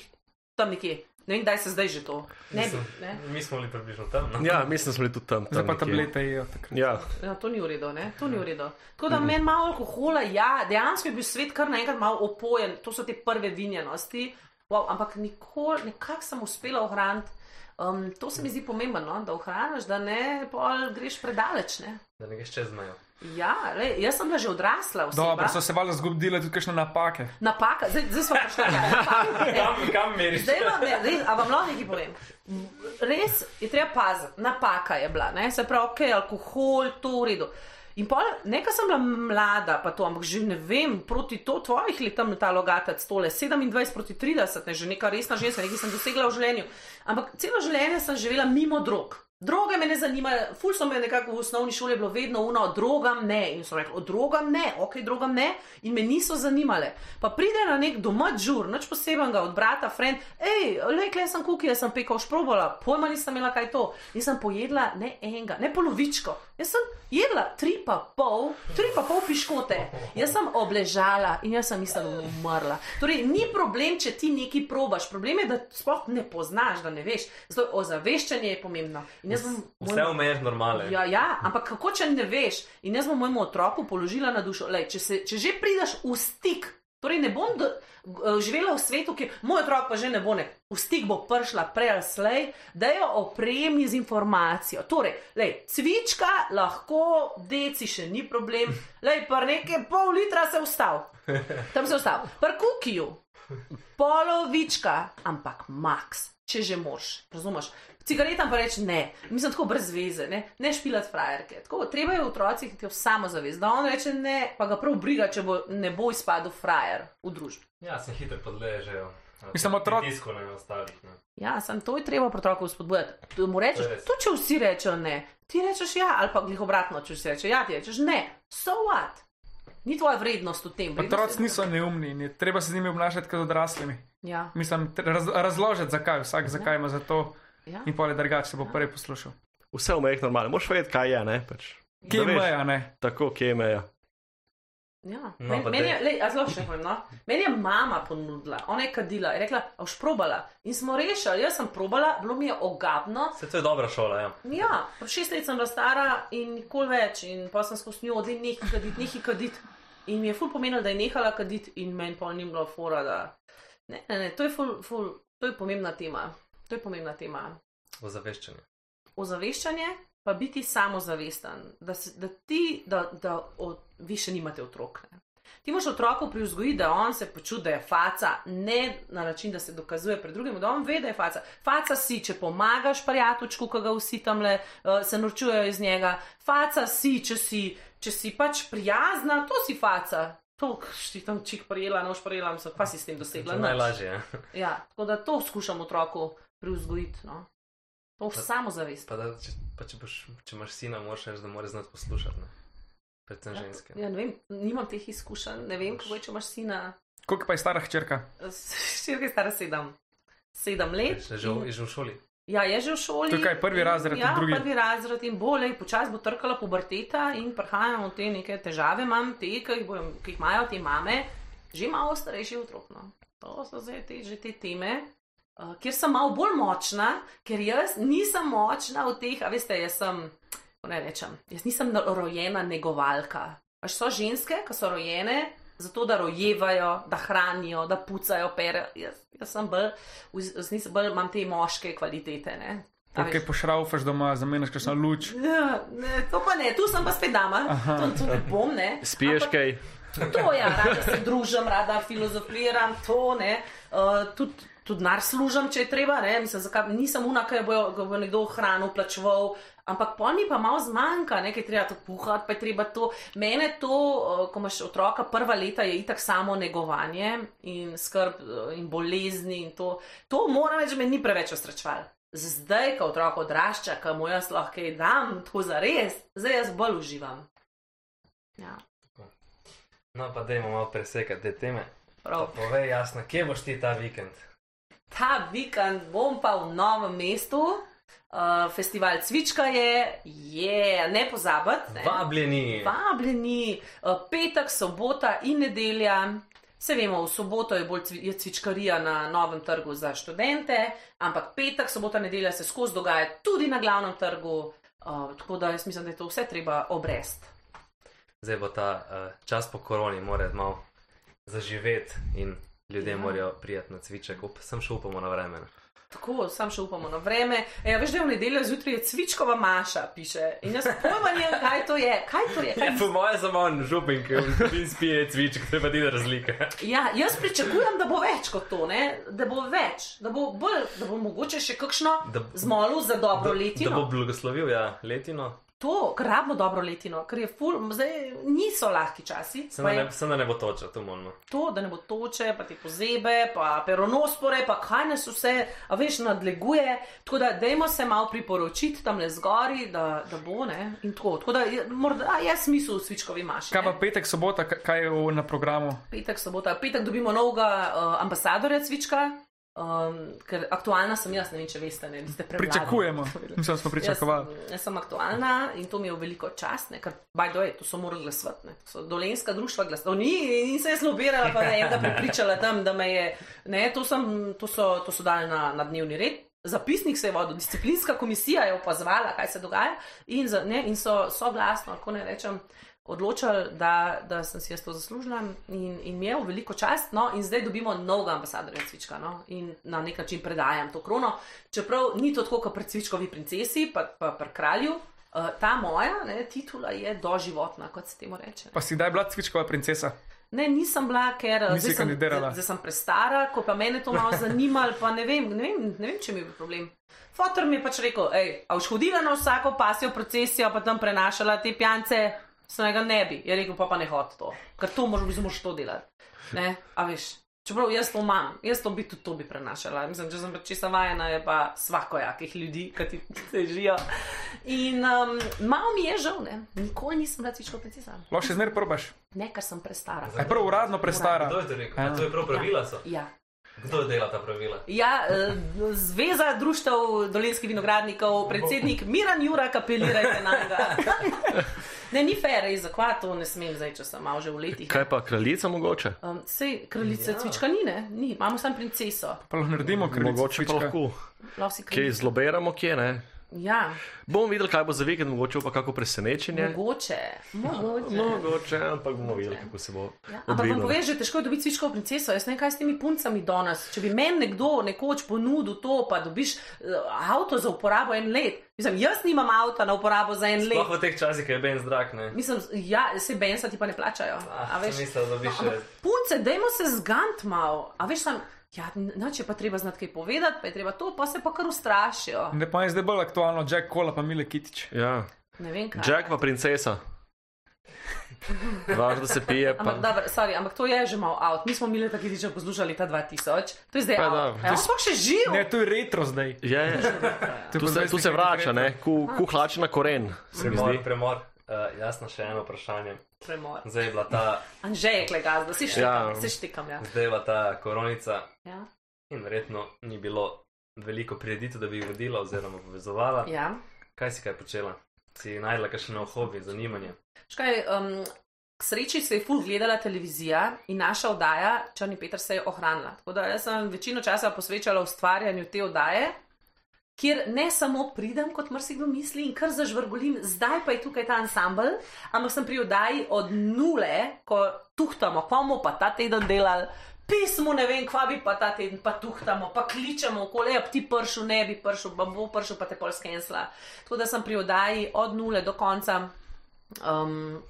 tam nekje. Ne vem, kdaj se zdaj že to. Ne bi, ne? Mi smo bili približno tam. No? Ja, mislim, da smo bili tudi tam. Zdaj tam pa nekje. tablete jejo takrat. Ja, Ja, to ni v redu, ne? To ni v redu. Tako da meni malo alkohola, ja, dejansko je bil svet kar naenkrat malo opojen, to so te prve vinjenosti, wow, ampak nikoli, nekako sem uspela ohraniti. Um, to se mi zdi pomembno, no? da ohraniš, da ne pol greš predaleč. Ne? Da ne greš čez mejo. Ja, le, jaz sem bila že odrasla. Oseba. Dobro, so se valjda zgodile tudi kakšne napake. Napaka, zdaj, zdaj smo prišli *laughs* na napake. Kam, kam meriš? Zdaj vam ne, res, a vam lahko nekaj povem. Res je treba paziti, napaka je bila, ne? se pravi, ok, alkohol, to v redu. In pol, nekaj sem bila mlada, pa to, ampak že ne vem, proti to tvojih let tam ta logatec, tole 27 proti 30, ne, že neka resna ženska, nekaj sem dosegla v življenju. Ampak celo življenje sem živela mimo drog. Droge me ne zanimajo, ful so me nekako v osnovni šoli bilo vedno uno, drogam ne. In so rekli, o drogam ne, ok, drogam ne, in me niso zanimale. Pa pride na nek doma žur, nič posebenega od brata, friend, hej, le sem kuki, jaz sem pekal šprobola, pojma nisem imela kaj to. Nisem pojedla ne enega, ne polovičko. Jaz sem jedla tri pa pol, tri pa pol piškote. Jaz sem obležala in jaz sem mislila, da bom umrla. Torej, ni problem, če ti nekaj probaš, problem je, da sploh ne poznaš, da ne veš. Zato ozaveščanje je pomembno. In Vse omeješ normale. Ja, ja, ampak kako če ne veš? In jaz bom mojemu otroku položila na dušo, Lej, če, se, če že prideš v stik, torej ne bom do, g- živela v svetu, ki moj otrok pa že ne bo ne. V stik bo prišla prej ali slej, da jo opremi z informacijo. Torej, lej, cvička lahko, deci še ni problem, lej, pa nekaj pol litra se ustav. Tam se ustav. Pri kukiju, polovička, ampak max, če že moš, razumeš? Cigaretam pa reči ne, mislim tako brez veze, ne, ne špilati frajerke. Tako, treba je v otrocih imeti samozavest, da on reče ne, pa ga prav briga, če bo, ne bo izpadel frajer v družbi. Ja, se hitro podležejo. Mislim, otrok- Tisku ne ostalih. Ne. Ja, sem to je treba pri otroku spodbujati. Tu mu rečeš, tudi če vsi rečejo ne, ti rečeš ja, ali pa glih obratno, če vsi rečejo ja, ti rečeš ne, so what. Ni tvoja vrednost v tem. Otroci niso neumni in je treba se z njimi obnašati kot odraslimi. Ja, Mislim, raz, razložiti, zakaj, vsak zakaj ima za to ja. in pol je drugače, se bo prej poslušal. vse omejih normalno. Moš vedeti, kaj je, ne? Pač. Kje veš. meja, ne? Tako, kje je meja. Ja. No, Men, pa meni, je, lej, a zelo še povem, no? meni je mama ponudila, ona je kadila, je rekla, a boš probala. In smo rešili, jaz sem probala, bilo mi je ogabno. Se to je dobra šola, ja. Ja, šest let sem bila stara in nikoli več, in pa sem skozi njo odli nekaj kaditi, nekaj kaditi. In mi je ful pomenilo, da je nehala kaditi, in meni pa ni bilo fora, da. Ne, ne, ne, to je, ful, ful, to je pomembna tema. To je pomembna tema. Ozaveščanje. Ozaveščanje, pa biti samozavesten, da, se, da ti, da, da o, vi še nimate otrok. Ne? Ti moraš otroku privzgojiti, da on se počuti, da je faca, ne na način, da se dokazuje pred drugim, da on ve, da je faca. Faca si, če pomagaš prijateljčku, ki ga vsi tam le uh, se norčujejo iz njega. Faca si, če si, če si pač prijazna, to si faca. To, ti tam čik prijela, nož prijela, pa si s tem dosegla. Najlažje. Ja. Ja, tako da to skušam otroku privzgojiti. No. To v samozavest. Pa da, če, pa če, boš, če imaš sina, moraš reči, da mora znati poslušati. Ne? Predvsem ženske. Ja, ne vem, nimam teh izkušenj, ne vem, kako je, če imaš sina. Koliko pa je stara hčerka? Štirka je stara sedem. Sedem let. Je že, v- je že v šoli. Ja, je že v šoli. Tukaj prvi razred, ja, drugi. prvi razred in bolje, počasi bo trkala puberteta in prihajamo v te neke težave, imam te, ki jih, bojo, ki jih imajo te mame, že malo starejši otrok. No. To so zdaj te, že te teme. Uh, kjer sem malo bolj močna, ker jaz nisem močna v teh, a veste, jaz sem, kako naj rečem, jaz nisem na- rojena negovalka. Pač so ženske, ki so rojene zato, da rojevajo, da hranijo, da pucajo pere. Jaz, jaz sem bolj, jaz nisem bolj, imam te moške kvalitete. Ne? Kaj veš. pošraufaš doma, zamenjaš kakšno luč. Ja, ne, to pa ne, tu sem pa spet dama, to, to ne bom, ne. Spiješ Ampak kaj? To ja, rada se družim, rada filozofiram, to ne. Uh, tudi tudi nar služim, če je treba, ne. Mislim, zakaj, nisem una, ki bo, bo nekdo hrano plačeval. Ampak pol mi pa malo zmanjka, nekaj treba to kuhati, pa je treba to. Mene to, ko imaš otroka, prva leta je itak samo negovanje in skrb in bolezni in to. To moram reči, da me ni preveč ostračval. Zdaj, ko otrok odrašča, ko mu jaz lahko kaj dam, tako za res, zdaj jaz bolj uživam. Ja, No, pa dajmo malo presekati te teme. Prav. povej jasno, kje boš ti ta vikend? Ta vikend bom pa v novem mestu. Uh, festival Cvička je, je ne pozabiti. Ne? Vabljeni. Vabljeni, uh, petek, sobota in nedelja. Se vemo, v soboto je bolj cvi, je cvičkarija na novem trgu za študente, ampak petek, sobota, nedelja se skozi dogaja tudi na glavnem trgu. Uh, tako da jaz mislim, da je to vse treba obrest. Zdaj bo ta uh, čas po koroni, mora malo zaživeti in ljudje Ja. morajo prijeti na cviček. Up, sem šel upamo na vreme. ne. Tako, sam še upamo na vreme. E, veš, da je v nedeljo zjutraj cvičkova maša, piše. In jaz pojma nimam, kaj to je. Kaj to je? Kaj *laughs* Ja, po mojem sem on župin, ki spije cviček, to je pa ti razlika. Ja, jaz pričakujem, da bo več kot to, ne? da bo več, da bo, bolj, da bo mogoče še kakšno Da- zmolu za dobro Da, da letino. bo blagoslovil, ja, letino. To, ker rabimo dobro letino, ker je ful, zdaj niso lahki časi. Sem Pa da, ne, sem da ne bo toča, to moramo. To, da ne bo toče, pa te pozebe, pa peronospore, pa kaj nas vse, a veš, nadleguje. Tako da dajmo se malo priporočiti tam le zgori, da, da bo ne. In tako, tako da je, morda je smisel v svičkovi maši. Kaj pa petek, sobota, ka- kaj je na programu? Petek, sobota, petek dobimo novega uh, ambasadorja Cvička, um, ker aktualna sem jaz, ne vem, če veste, ne niste prebrali. Pričakujemo. *laughs* Mislim, da smo pričakovali. Jaz, sem- jaz sem aktualna in to mi je v veliko čast, ne, ker the way, to so morali glasovati. ne, to so Dolenska društva glasovali. Ni, nisem jaz lobirala, pa ne enega prepričala tam, da me je. Ne, to, sem, to, so, to so dali na, na dnevni red. Zapisnik se je vodil, disciplinska komisija je opazovala, kaj se dogaja, in, za, ne, in so soglasno, kako ne rečem, odločili, da, da sem si jaz to zaslužila in, in mi je v veliko čast. No, in zdaj dobimo novega ambasadorja Cvička no, in na nek način predajam to krono. Čeprav ni to tako kot pri Cvičkovi princesi, pa, pa pri kralju. Uh, ta moja ne, titula je doživotna, kot se temu reče. Pa si kdaj bila cvičkova princesa? Ne, nisem bila, ker zdaj sem, zdaj, sem prestara, ko pa mene to malo zanimalo, pa ne vem, ne vem, ne vem če mi je bil problem. Fotor mi je pač rekel, hej, a boš hodila na vsako pasjo procesijo, pa tam prenašala te pijance, sem ga ne bi. Je rekel, pa pa ne hod to, ker to moraš, moraš to delati. Ne, a veš. Čeprav jaz to imam, jaz to bi tudi to bi prenašala. Mislim, če sem pa čisto vajena, je pa svakojakih ljudi, ki ti *laughs* težijo. In um, malo mi je žal, ne, nikoli nisem bila cvičko princesa. Lahko še zmeraj probaš. Ne, ker sem prestara. Je prav uradno prestara. Kdo je to rekel? A to je prav pravila so? Ja. Kdo dela ta pravila? Ja, eh, Zveza društev dolenskih vinogradnikov, predsednik Miran Jura, kapelirajte na njega. *laughs* Ne, ni fair, res, zakaj to ne smem zdaj, če sem malo že v letih. Kaj pa kraljica mogoče? Um, sej, kraljice Ja. cvička ni, ne? Ni, imamo samo princeso. Pa lahko naredimo kraljico Mogoče pa cvička. lahko. Lahko Kje kraljica. zloberamo, kje ne? Ja, Bomo videli, kaj bo za vikend, mogoče pa kako presenečenje. mogoče. mogoče. Mogoče, ampak bomo videli, kako se bo. Ja, ampak vam poveš, že težko je dobiti cvičko princeso. Jaz ne vem, kaj s temi puncami danes. Če bi meni nekdo nekoč ponudil to, pa dobiš uh, avto za uporabo en let. Mislim, jaz nimam avta na uporabo za en let. Sploh v teh časih, je ben zdrav, ne. Mislim, ja, se bensa ti pa ne plačajo. Ah, A veš? sem mislil, da bi No, še- ampak Punce, dajmo se zgant mal. A veš, sam, ja, noče pa treba znati kaj povedati, pa je treba to, pa se pa kar ustrašijo. Ne pa je zdaj bolj aktualno, Jack Kola pa Mile Kitič. Ja. Ne vem kaj. Jack pa princesa. Važno, da se pije. Pa... Ampak, dobro, sorry, ampak to je že mal out. Mi smo imeli tako tiče poslušali ta 2000, to je zdaj Pa out. dobro. Ja, on sploh še živ. Ne, to je retro zdaj. Je, je. Tu pa se, tu se vrača, retro. ne? Ku, ku hlače na koren. Se mi Premor, zdi. premor. Uh, jasno, še eno vprašanje. Premor. Zdaj je bila ta, Anže je klegaz, da si štekam, Ja. se štekam, ja. zdaj je bila ta koronica Ja. in verjetno ni bilo veliko prireditev, da bi jih vodila oziroma povezovala. ja. Kaj si kaj počela? Si najdla kakšen nov hobi, zanimanje? Škaj, um, k sreči se je ful gledala televizija in naša oddaja, Črni Peter, se je ohranila. Tako da jaz sem večino časa posvečala ustvarjanju te oddaje, kjer ne samo pridem, kot marsikdo misli, in kar zažvrgolim, zdaj pa je tukaj ta ansambl, ampak sem pri oddaji od nule, ko tuhtamo, kva bomo pa ta teden delali. Pismo, ne vem, kva bi pa ta teden, pa tuhtamo, pa kličemo, okoli, ja, ti pršel, ne bi pršel, pa bo pršel, pa te pol skensla. Tako da sem pri oddaji od nule do konca um,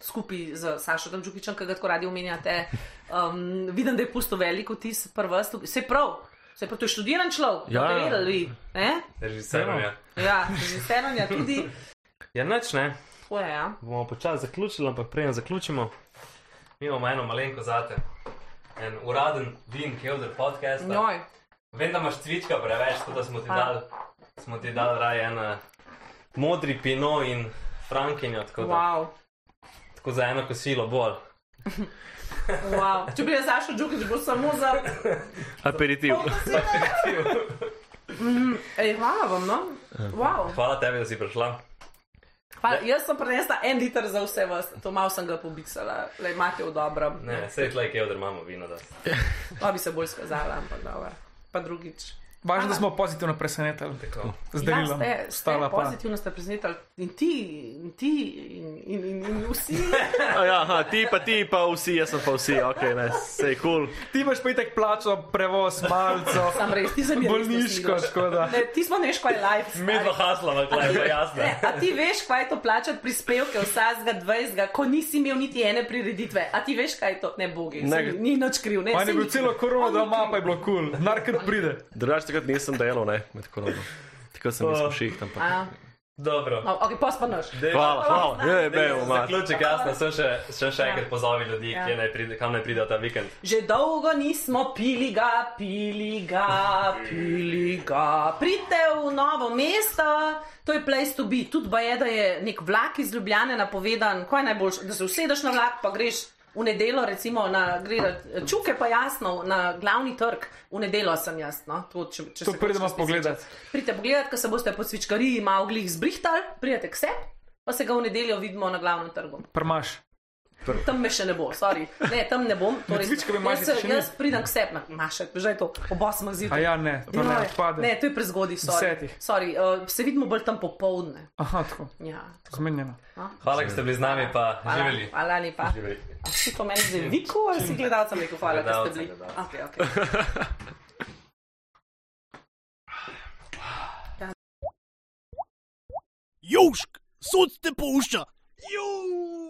skupaj z Sašom Džukičem, ki ga tako radi omenjate. Um, vidim, da je pusto veliko tis prva, vse prav. Vse prav, to je študiran človek, Ja. ja. vedeli vi. Ne? Režiserom je. Ja, že je tudi. Ja, nič ne. To je, ja. Bomo počasi zaključili, ampak preden zaključimo, mi imamo eno malenko zate. En uraden vin, Kelder podcast. Njoj. Vem, da imaš cvička preveč, tako da smo ti dali, smo ti dali raje en eh, modri pino in frankinjo, tako, da, Wow. tako za eno kosilo bolj. Wow. Če bi jaz Sašo Džukič, bo samo za. Aperitiv. Ej, hvala vam, no. Wow. Hvala tebi, da si prišla. Hvala. Jaz sem prinesla en liter za vse vas, to malo sem ga pobiksala, le imate v dobrem. Ne, sej tlej Kelder imamo vino, da. To bi se bolj skazala, ampak dobro. Pa drugič. Važno, da smo pozitivno presenetili. Tako. Z delom. Ja, ste, ste Stala pa. pozitivno ste presenetili in ti, in ti, in, in, in, in vsi. *laughs* Ja, aha, ti pa ti pa vsi, jaz sem pa vsi, ok, ne, sej kul. Cool. Ti imaš pa itek plačo, prevoz, malco, *laughs* Sam res, ti se mi bolniško, škoda. Ne, ti smo neš, kaj je life. Mi dva haslava, klej, pa jasno. Ne, a ti veš, kaj je to plačati prispevke vsakega 20, ko nisi imel niti ene prireditve? A ti veš, kaj je to? Ne, bogi, Ne. ne, ni nič kriv. Ne, je saj bil celo ni doma, kriv. pa je bilo kul. Cool. Narkar pride. Drugač takrat nisem delal, ne, med korono. Takrat sem bil spošiht, ampak. A, Dobro. no, ok, pas pa naš. Dej- Hvala, hvala, je, bejo, mat. Zaključek jasno, sem še, še, še enkrat Ja. pozovi ljudi, Ja. ja. naj pride, kam naj pridejo ta vikend. Že dolgo nismo pili ga, pili ga, pili ga. Pridite v novo mesto, to je place to be. Tudi ba je, da je nek vlak iz Ljubljane napovedan, kaj je najboljše, da se usedeš na vlak, pa greš v nedelo, recimo na gledati čuke, pa jasno, na glavni trg. V nedelo sem jaz, no, to, če, če To pridemo pogledat. Pridite pogledat, ko se boste po svičkariji malo glih zbrihtali, pridete k sebi, pa se ga v nedeljo vidimo na glavnem trgu. Prmaš. Tam me še ne bo, sorry. Ne, tam ne bom. Torej, jaz, mažice se- še ni? jaz pridem k sebi, mašek, že je to, ob 8 A zjutraj. ja, ne, to ne odpade. Ne, to je prezgodaj, sorry. Desetih. sorry uh, se vidimo bolj tam popovdne. Aha, tako, Ja. zmenjeno. Hvala, da ste bili z nami, pa Hvala, živeli. hvala lepa. živeli. A si to meni zdaj viku, ali si gledalcem rekel hvala, da ste bili? gledalcem. Okay, okay. Južk, sod te pušča. Južk.